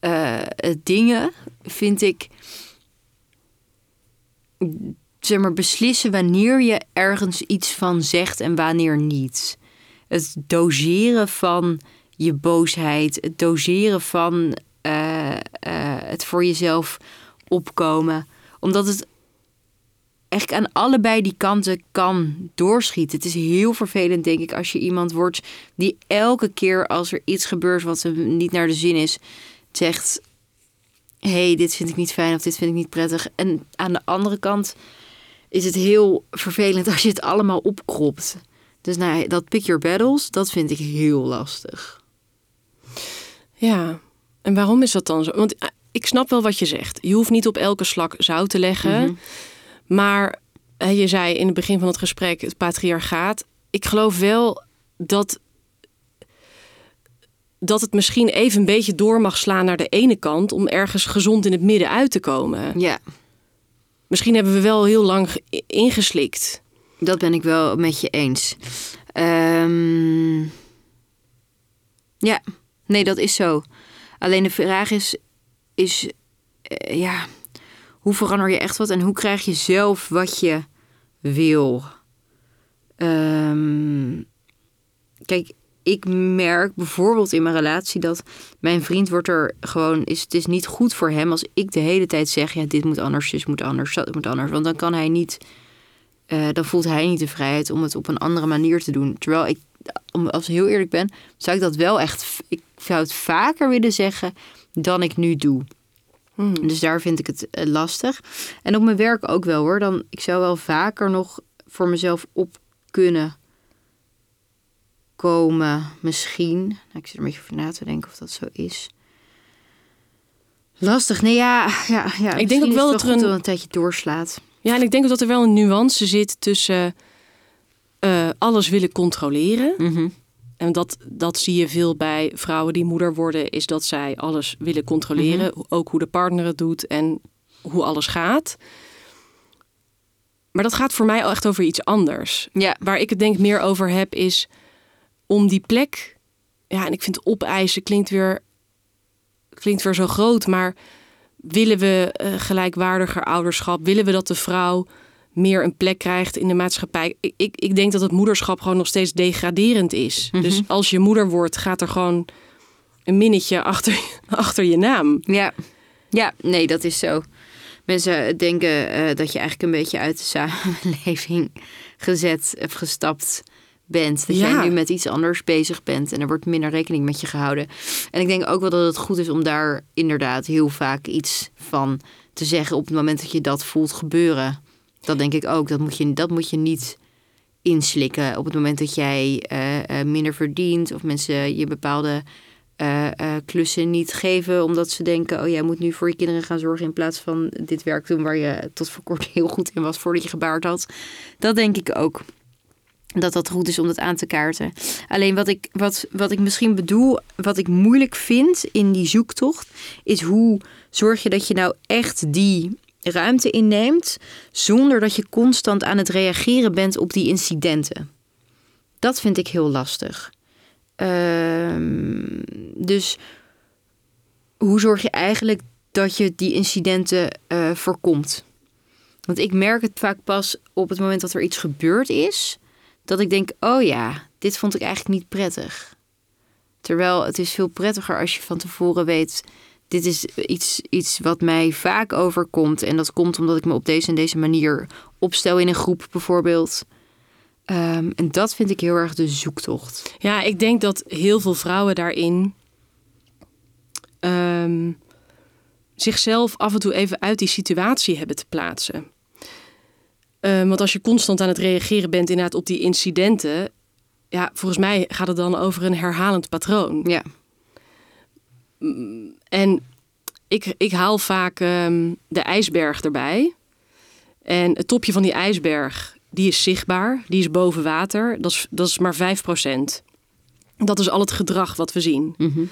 eh, dingen. Vind ik, zeg maar, beslissen wanneer je ergens iets van zegt en wanneer niet het doseren van je boosheid, het doseren van eh, eh, het voor jezelf opkomen. Omdat het echt aan allebei die kanten kan doorschieten. Het is heel vervelend, denk ik, als je iemand wordt die elke keer als er iets gebeurt wat hem niet naar de zin is, zegt: hey, dit vind ik niet fijn of dit vind ik niet prettig. En aan de andere kant is het heel vervelend als je het allemaal opkropt. Dus nou, dat pick your battles, dat vind ik heel lastig. Ja, en waarom is dat dan zo? Want eh, ik snap wel wat je zegt. Je hoeft niet op elke slak zout te leggen. Mhm. Maar je zei in het begin van het gesprek het patriarchaat. Ik geloof wel dat, dat het misschien even een beetje door mag slaan naar de ene kant... om ergens gezond in het midden uit te komen. Ja, Misschien hebben we wel heel lang ge- ingeslikt. dat ben ik wel met je eens. Ehm, Ja, nee, dat is zo. Alleen de vraag is, is eh, ja, hoe verander je echt wat en hoe krijg je zelf wat je wil? Ehm, kijk, ik merk bijvoorbeeld in mijn relatie dat mijn vriend wordt er gewoon is. Het is niet goed voor hem als ik de hele tijd zeg: ja, dit moet anders, dit moet anders, dat moet anders. Want dan kan hij niet, eh, dan voelt hij niet de vrijheid om het op een andere manier te doen. Terwijl ik, om, als ik heel eerlijk ben, zou ik dat wel echt. Ik zou het vaker willen zeggen dan ik nu doe. Hmm. Dus daar vind ik het eh, lastig. En op mijn werk ook wel hoor. Dan, ik zou wel vaker nog voor mezelf op kunnen komen. Misschien. Nou, ik zit er een beetje over na te denken of dat zo is. Lastig. Nee, ja. ja, ja. Ik denk ook wel dat er een- een tijdje doorslaat. Ja, en ik denk ook dat er wel een nuance zit tussen eh, alles willen controleren. Mhm. En dat, dat zie je veel bij vrouwen die moeder worden, is dat zij alles willen controleren. Ook hoe de partner het doet en hoe alles gaat. Maar dat gaat voor mij echt over iets anders. Ja. Waar ik het denk meer over heb, is om die plek. Ja, en ik vind opeisen klinkt weer, klinkt weer zo groot. Maar willen we eh, gelijkwaardiger ouderschap? Willen we dat de vrouw meer een plek krijgt in de maatschappij? Ik, ik, ik denk dat het moederschap gewoon nog steeds degraderend is. Mhm. Dus als je moeder wordt, gaat er gewoon een minnetje achter, [LAUGHS] achter je naam. Ja. Ja, nee, dat is zo. Mensen denken eh, dat je eigenlijk een beetje uit de samenleving [LAUGHS] gezet of gestapt bent. Dat Ja. jij nu met iets anders bezig bent en er wordt minder rekening met je gehouden. En ik denk ook wel dat het goed is om daar inderdaad heel vaak iets van te zeggen op het moment dat je dat voelt gebeuren. Dat denk ik ook. Dat moet je, dat moet je niet inslikken op het moment dat jij eh, eh, minder verdient of mensen je bepaalde eh, klussen niet geven omdat ze denken: oh jij moet nu voor je kinderen gaan zorgen in plaats van dit werk doen waar je tot voor kort [LAUGHS] heel goed in was voordat je gebaard had. Dat denk ik ook. Dat dat goed is om dat aan te kaarten. Alleen wat ik, wat, wat ik misschien bedoel, wat ik moeilijk vind in die zoektocht, is hoe zorg je dat je nou echt die ruimte inneemt zonder dat je constant aan het reageren bent op die incidenten. Dat vind ik heel lastig. Ehm, dus hoe zorg je eigenlijk dat je die incidenten eh, voorkomt? Want ik merk het vaak pas op het moment dat er iets gebeurd is, dat ik denk: oh ja, dit vond ik eigenlijk niet prettig. Terwijl het is veel prettiger als je van tevoren weet. Dit is iets, iets wat mij vaak overkomt. En dat komt omdat ik me op deze en deze manier opstel in een groep, bijvoorbeeld. Ehm, en dat vind ik heel erg de zoektocht. Ja, ik denk dat heel veel vrouwen daarin ehm, zichzelf af en toe even uit die situatie hebben te plaatsen. Ehm, want als je constant aan het reageren bent inderdaad op die incidenten, ja, volgens mij gaat het dan over een herhalend patroon. Ja. En ik, ik haal vaak ehm, de ijsberg erbij. En het topje van die ijsberg, die is zichtbaar. Die is boven water. Dat is, dat is maar 5%. Dat is al het gedrag wat we zien. Mhm.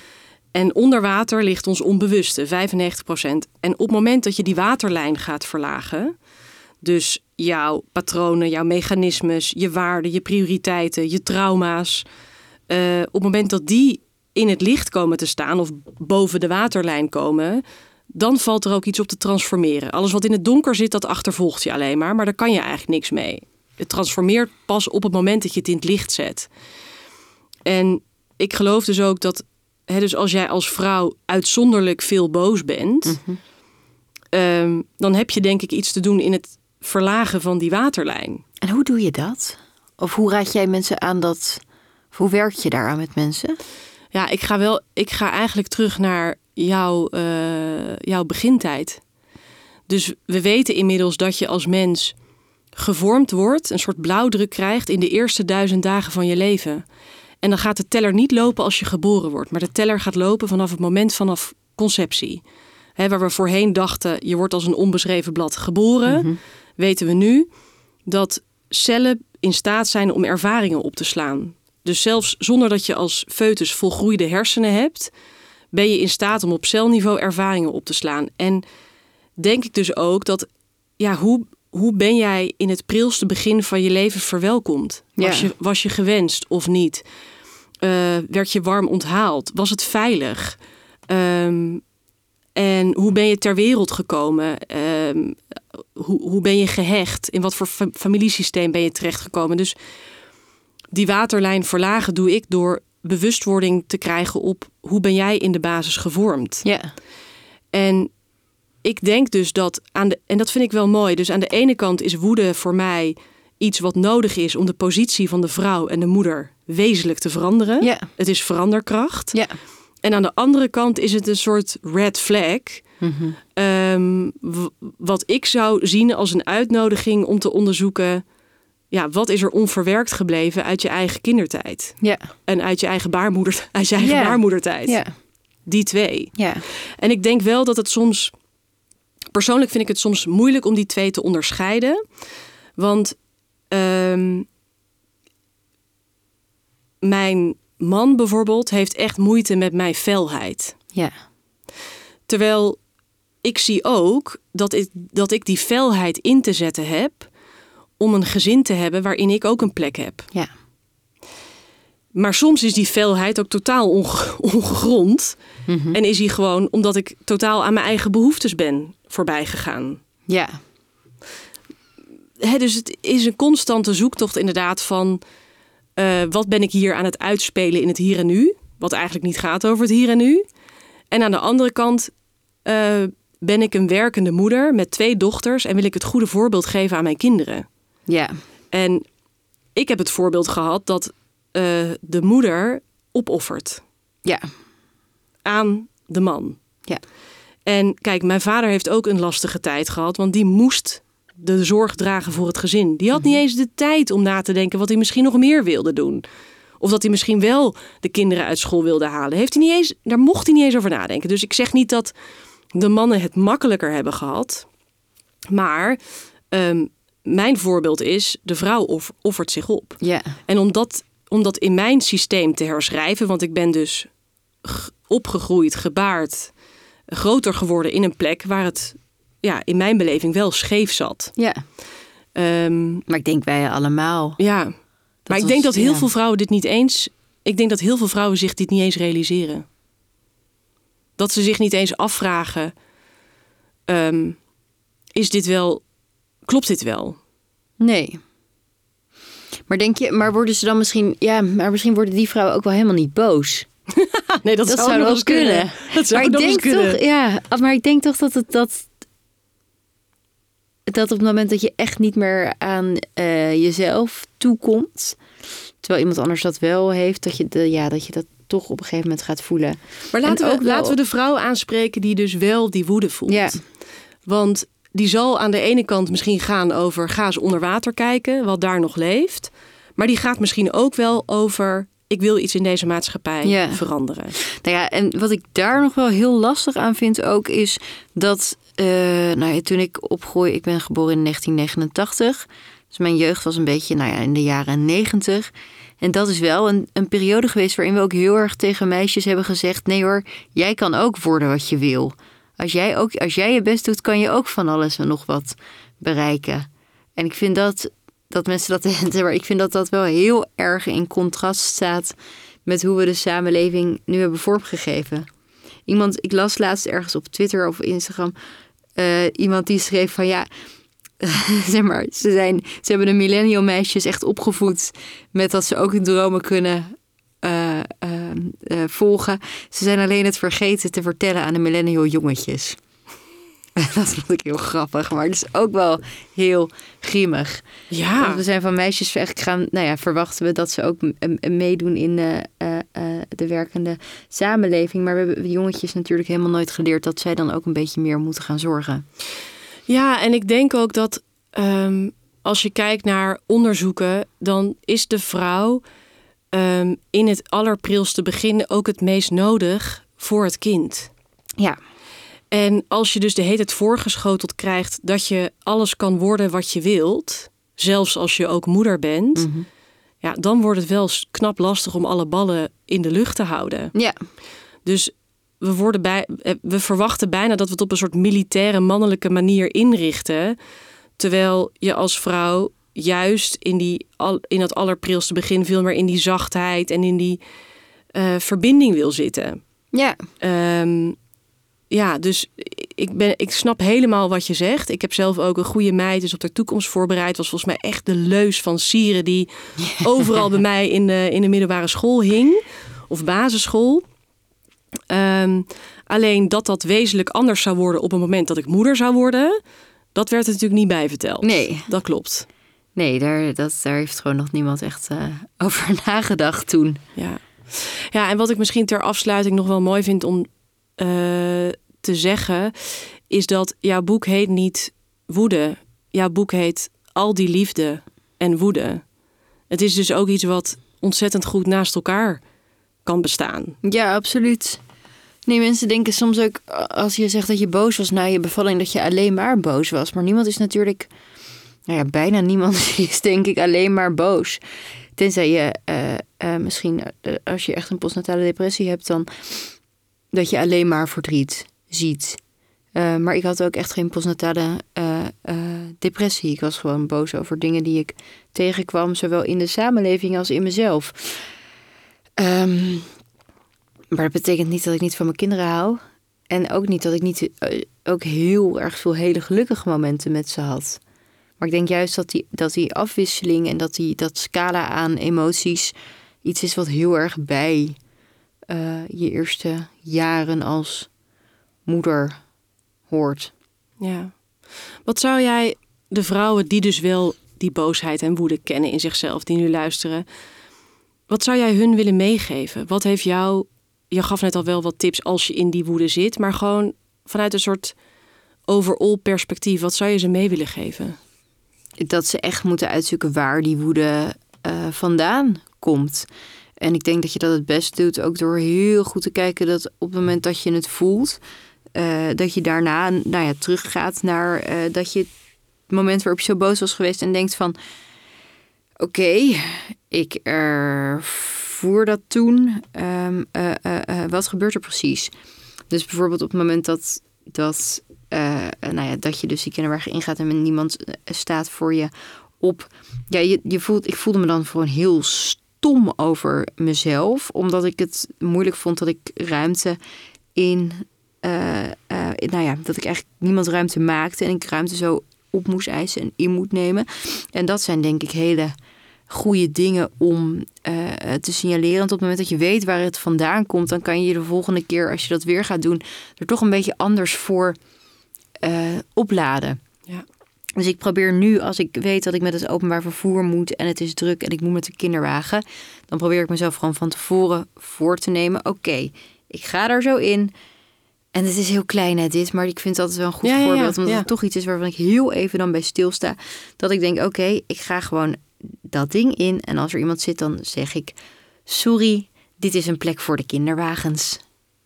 En onder water ligt ons onbewuste, 95%. En op het moment dat je die waterlijn gaat verlagen... dus jouw patronen, jouw mechanismes, je waarden, je prioriteiten, je trauma's... eh, op het moment dat die in het licht komen te staan of boven de waterlijn komen, dan valt er ook iets op te transformeren. Alles wat in het donker zit, dat achtervolgt je alleen maar, maar daar kan je eigenlijk niks mee. Het transformeert pas op het moment dat je het in het licht zet. En ik geloof dus ook dat, hè, dus als jij als vrouw uitzonderlijk veel boos bent, ehm, dan heb je denk ik iets te doen in het verlagen van die waterlijn. En hoe doe je dat? Of hoe raad jij mensen aan dat... Hoe werk je daaraan met mensen? Ja, ik ga wel. Ik ga eigenlijk terug naar jouw, eh, jouw begintijd. Dus we weten inmiddels dat je als mens gevormd wordt, een soort blauwdruk krijgt in de eerste duizend dagen van je leven. En dan gaat de teller niet lopen als je geboren wordt, maar de teller gaat lopen vanaf het moment vanaf conceptie. Waar we voorheen dachten, je wordt als een onbeschreven blad geboren, weten we nu dat cellen in staat zijn om ervaringen op te slaan. Dus zelfs zonder dat je als foetus volgroeide hersenen hebt, ben je in staat om op celniveau ervaringen op te slaan. En denk ik dus ook dat, ja, hoe, hoe ben jij in het prilste begin van je leven verwelkomd? Was, Ja. je, was je gewenst of niet? Eh, werd je warm onthaald? Was het veilig? Ehm, en hoe ben je ter wereld gekomen? Ehm, hoe, hoe ben je gehecht? In wat voor fa- familiesysteem ben je terechtgekomen? Dus die waterlijn verlagen doe ik door bewustwording te krijgen op hoe ben jij in de basis gevormd? Ja. En ik denk dus dat aan de en dat vind ik wel mooi. Dus aan de ene kant is woede voor mij iets wat nodig is om de positie van de vrouw en de moeder wezenlijk te veranderen. Ja. Het is veranderkracht. Ja. En aan de andere kant is het een soort red flag. W- wat ik zou zien als een uitnodiging om te onderzoeken. Ja, wat is er onverwerkt gebleven uit je eigen kindertijd? Ja. En uit je eigen baarmoeder, [LAUGHS] uit je eigen Ja. baarmoedertijd. Ja. Die twee. Ja. En ik denk wel dat het soms. Persoonlijk vind ik het soms moeilijk om die twee te onderscheiden. Want ehm, mijn man bijvoorbeeld heeft echt moeite met mijn felheid. Ja. Terwijl ik zie ook dat ik, dat ik die felheid in te zetten heb om een gezin te hebben waarin ik ook een plek heb. Ja. Maar soms is die felheid ook totaal onge- ongegrond. Mhm. En is hij gewoon omdat ik totaal aan mijn eigen behoeftes ben voorbij gegaan. Ja. Hè, dus het is een constante zoektocht inderdaad van... eh, wat ben ik hier aan het uitspelen in het hier en nu? Wat eigenlijk niet gaat over het hier en nu. En aan de andere kant eh, ben ik een werkende moeder met twee dochters... en wil ik het goede voorbeeld geven aan mijn kinderen. Ja. En ik heb het voorbeeld gehad dat eh, de moeder opoffert Ja. aan de man. Ja. En kijk, mijn vader heeft ook een lastige tijd gehad, want die moest de zorg dragen voor het gezin. Die had niet eens de tijd om na te denken wat hij misschien nog meer wilde doen. Of dat hij misschien wel de kinderen uit school wilde halen. Heeft hij niet eens, daar mocht hij niet eens over nadenken. Dus ik zeg niet dat de mannen het makkelijker hebben gehad. Maar ehm, mijn voorbeeld is, de vrouw off- offert zich op. Ja. En om dat, om dat in mijn systeem te herschrijven, want ik ben dus opgegroeid, gebaard, groter geworden in een plek waar het ja, in mijn beleving wel scheef zat. Ja. Ehm, Maar ik denk wij allemaal. ja, maar ik was- denk dat heel ja. veel vrouwen dit niet eens. Ik denk dat heel veel vrouwen zich dit niet eens realiseren. Dat ze zich niet eens afvragen: ehm, is dit wel, klopt dit wel? Nee. Maar denk je, maar worden ze dan misschien, ja, maar misschien worden die vrouwen ook wel helemaal niet boos. [LAUGHS] nee, dat, Dat zou, zou nog wel eens kunnen. kunnen. Dat zou maar ik denk kunnen. toch, ja, maar ik denk toch dat het dat dat op het moment dat je echt niet meer aan eh, jezelf toekomt, terwijl iemand anders dat wel heeft, dat je de, ja, dat je dat toch op een gegeven moment gaat voelen. Maar En laten we, ook wel- laten we de vrouw aanspreken die dus wel die woede voelt. Ja. Want die zal aan de ene kant misschien gaan over ga eens onder water kijken, wat daar nog leeft. Maar die gaat misschien ook wel over ik wil iets in deze maatschappij Ja. veranderen. Nou ja, en wat ik daar nog wel heel lastig aan vind ook is dat, eh, nou ja, toen ik opgroei, ik ben geboren in 1989. Dus mijn jeugd was een beetje, nou ja, in de jaren 90. En dat is wel een, een periode geweest waarin we ook heel erg tegen meisjes hebben gezegd: nee hoor, jij kan ook worden wat je wil. Als jij, ook, als jij je best doet, kan je ook van alles en nog wat bereiken. En ik vind dat, dat mensen dat, [LAUGHS] ik vind dat dat wel heel erg in contrast staat met hoe we de samenleving nu hebben vormgegeven. Iemand, ik las laatst ergens op Twitter of Instagram, eh, iemand die schreef van ja, [LAUGHS] zeg maar, ze, zijn, ze hebben de millennial meisjes echt opgevoed met dat ze ook hun dromen kunnen volgen. Ze zijn alleen het vergeten te vertellen aan de millennial jongetjes. [LAUGHS] Dat vond ik heel grappig, maar het is ook wel heel grimmig. Ja, Want we zijn van meisjes eigenlijk gaan, nou ja, verwachten we dat ze ook meedoen in eh, eh, eh, de werkende samenleving. Maar we hebben jongetjes natuurlijk helemaal nooit geleerd dat zij dan ook een beetje meer moeten gaan zorgen. ja en ik denk ook dat ehm, als je kijkt naar onderzoeken, dan is de vrouw ehm, in het allerprilste begin ook het meest nodig voor het kind. Ja, En als je dus de hele tijd voorgeschoteld krijgt dat je alles kan worden wat je wilt, zelfs als je ook moeder bent, ja, dan wordt het wel knap lastig om alle ballen in de lucht te houden. ja, Dus we, worden bij, eh, we verwachten bijna dat we het op een soort militaire mannelijke manier inrichten, terwijl je als vrouw juist in, die, in dat allerprilste begin veel meer in die zachtheid en in die eh, verbinding wil zitten. Ja, Ehm, ja, dus ik, ben, ik snap helemaal wat je zegt. Ik heb zelf ook een goede meid, dus op de toekomst voorbereid. Was volgens mij echt de leus van Sieren die [LAUGHS] overal bij mij in de, in de middelbare school hing. Of basisschool. Ehm, alleen dat dat wezenlijk anders zou worden op het moment dat ik moeder zou worden... dat werd er natuurlijk niet bij verteld. nee. Dat klopt. Nee, daar, dat, daar heeft gewoon nog niemand echt eh, [LAUGHS] over nagedacht toen. Ja. ja, en wat ik misschien ter afsluiting nog wel mooi vind om eh, te zeggen, is dat jouw boek heet niet Woede. Jouw boek heet Al die liefde en woede. Het is dus ook iets wat ontzettend goed naast elkaar kan bestaan. Ja, absoluut. Nee, mensen denken soms ook als je zegt dat je boos was na je bevalling, dat je alleen maar boos was. Maar niemand is natuurlijk, nou ja, bijna niemand [LAUGHS] is denk ik alleen maar boos. Tenzij je eh, eh, misschien, eh, als je echt een postnatale depressie hebt, dan dat je alleen maar verdriet ziet. Maar ik had ook echt geen postnatale depressie. Ik was gewoon boos over dingen die ik tegenkwam, zowel in de samenleving als in mezelf. Ehm, maar dat betekent niet dat ik niet van mijn kinderen hou. En ook niet dat ik niet ook heel erg veel hele gelukkige momenten met ze had. Maar ik denk juist dat die, dat die afwisseling en dat die, dat scala aan emoties iets is wat heel erg bij eh, je eerste jaren als moeder hoort. Ja. Wat zou jij de vrouwen die dus wel die boosheid en woede kennen in zichzelf, die nu luisteren, wat zou jij hun willen meegeven? Wat heeft jou, je gaf net al wel wat tips als je in die woede zit, maar gewoon vanuit een soort overall perspectief, wat zou je ze mee willen geven? Dat ze echt moeten uitzoeken waar die woede eh, vandaan komt. En ik denk dat je dat het best doet ook door heel goed te kijken dat op het moment dat je het voelt, eh, dat je daarna nou ja, teruggaat naar eh, dat je het moment waarop je zo boos was geweest en denkt van oké, ik ervoer dat toen. Ehm, eh, eh, eh, wat gebeurt er precies? Dus bijvoorbeeld op het moment dat, dat, nou ja, dat je dus die kinderwagen ingaat en niemand eh, staat voor je op. Ja, je, je voelt, ik voelde me dan gewoon heel stom over mezelf. Omdat ik het moeilijk vond dat ik ruimte in. eh, eh, nou ja, dat ik eigenlijk niemand ruimte maakte. En ik ruimte zo op moest eisen en in moet nemen. En dat zijn denk ik hele goede dingen om eh, te signaleren. Want op het moment dat je weet waar het vandaan komt, dan kan je de volgende keer, als je dat weer gaat doen, er toch een beetje anders voor eh, opladen. Ja. Dus ik probeer nu, als ik weet dat ik met het openbaar vervoer moet en het is druk en ik moet met de kinderwagen, dan probeer ik mezelf gewoon van tevoren voor te nemen. Oké, ik ga er zo in. En het is heel klein hè, dit, maar ik vind het altijd wel een goed Ja, ja, ja, voorbeeld. Omdat het toch iets is waarvan ik heel even dan bij stilsta. Dat ik denk, oké, ik ga gewoon dat ding in. En als er iemand zit, dan zeg ik, sorry, dit is een plek voor de kinderwagens.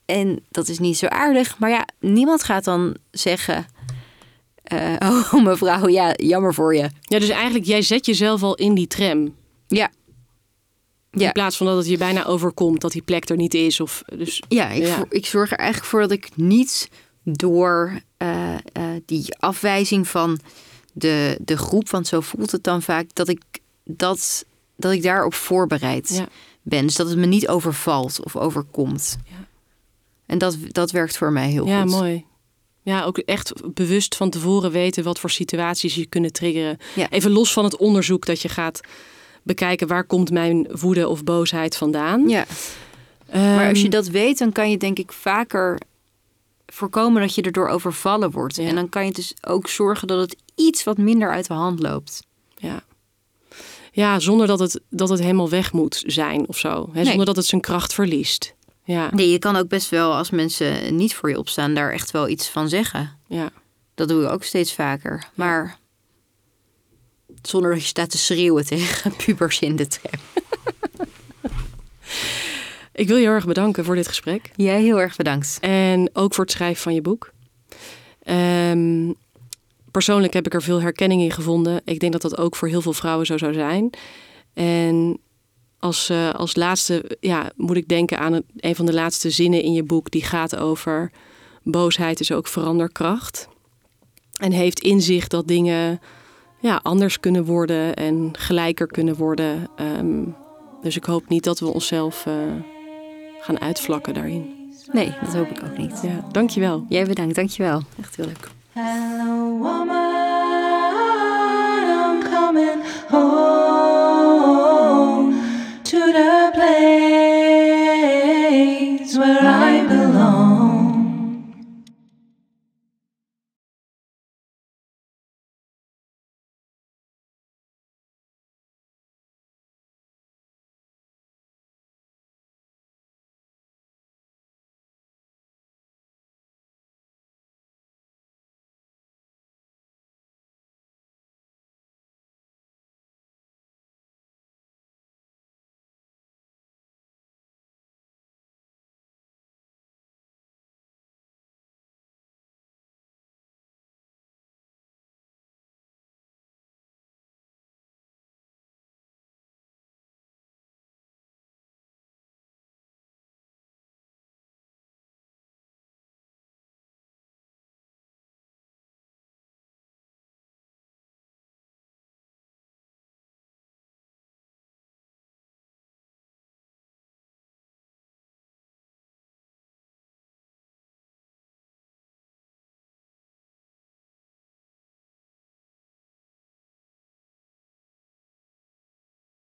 En dat is niet zo aardig. Maar ja, niemand gaat dan zeggen, eh, [LAUGHS] oh mevrouw, ja, jammer voor je. Ja, dus eigenlijk, jij zet jezelf al in die tram. Ja. Ja. In plaats van dat het je bijna overkomt dat die plek er niet is. Of, dus, Ja, ik, Ja. ik zorg er eigenlijk voor dat ik niet door eh, eh, die afwijzing van de, de groep, want zo voelt het dan vaak, dat ik, dat, dat ik daarop voorbereid Ja. ben. Dus dat het me niet overvalt of overkomt. Ja. En dat, dat werkt voor mij heel ja, goed. mooi. Ja, ook echt bewust van tevoren weten wat voor situaties je kunnen triggeren. Ja. Even los van het onderzoek dat je gaat bekijken waar komt mijn woede of boosheid vandaan. Ja, maar als je Ehm, dat weet, dan kan je denk ik vaker voorkomen dat je erdoor overvallen wordt. Ja. En dan kan je dus ook zorgen dat het iets wat minder uit de hand loopt. Ja. ja, zonder dat het, dat het helemaal weg moet zijn of zo. Hè? Nee. Zonder dat het zijn kracht verliest. Ja, Nee, je kan ook best wel als mensen niet voor je opstaan, daar echt wel iets van zeggen. ja. Dat doe ik ook steeds vaker. Maar zonder dat je staat te schreeuwen tegen [LAUGHS] pubers in de tram. [LAUGHS] Ik wil je heel erg bedanken voor dit gesprek. Jij heel erg bedankt. En ook voor het schrijven van je boek. Ehm, persoonlijk heb ik er veel herkenning in gevonden. Ik denk dat dat ook voor heel veel vrouwen zo zou zijn. En als, eh, als laatste ja, moet ik denken aan een, van de laatste zinnen in je boek. Die gaat over boosheid is ook veranderkracht. En heeft inzicht dat dingen ja, anders kunnen worden en gelijker kunnen worden. Ehm, dus ik hoop niet dat we onszelf eh, gaan uitvlakken daarin. Nee, dat hoop ik ook niet. Ja, dankjewel. Jij bedankt, dankjewel. Echt heel leuk. Hello woman, I'm coming home.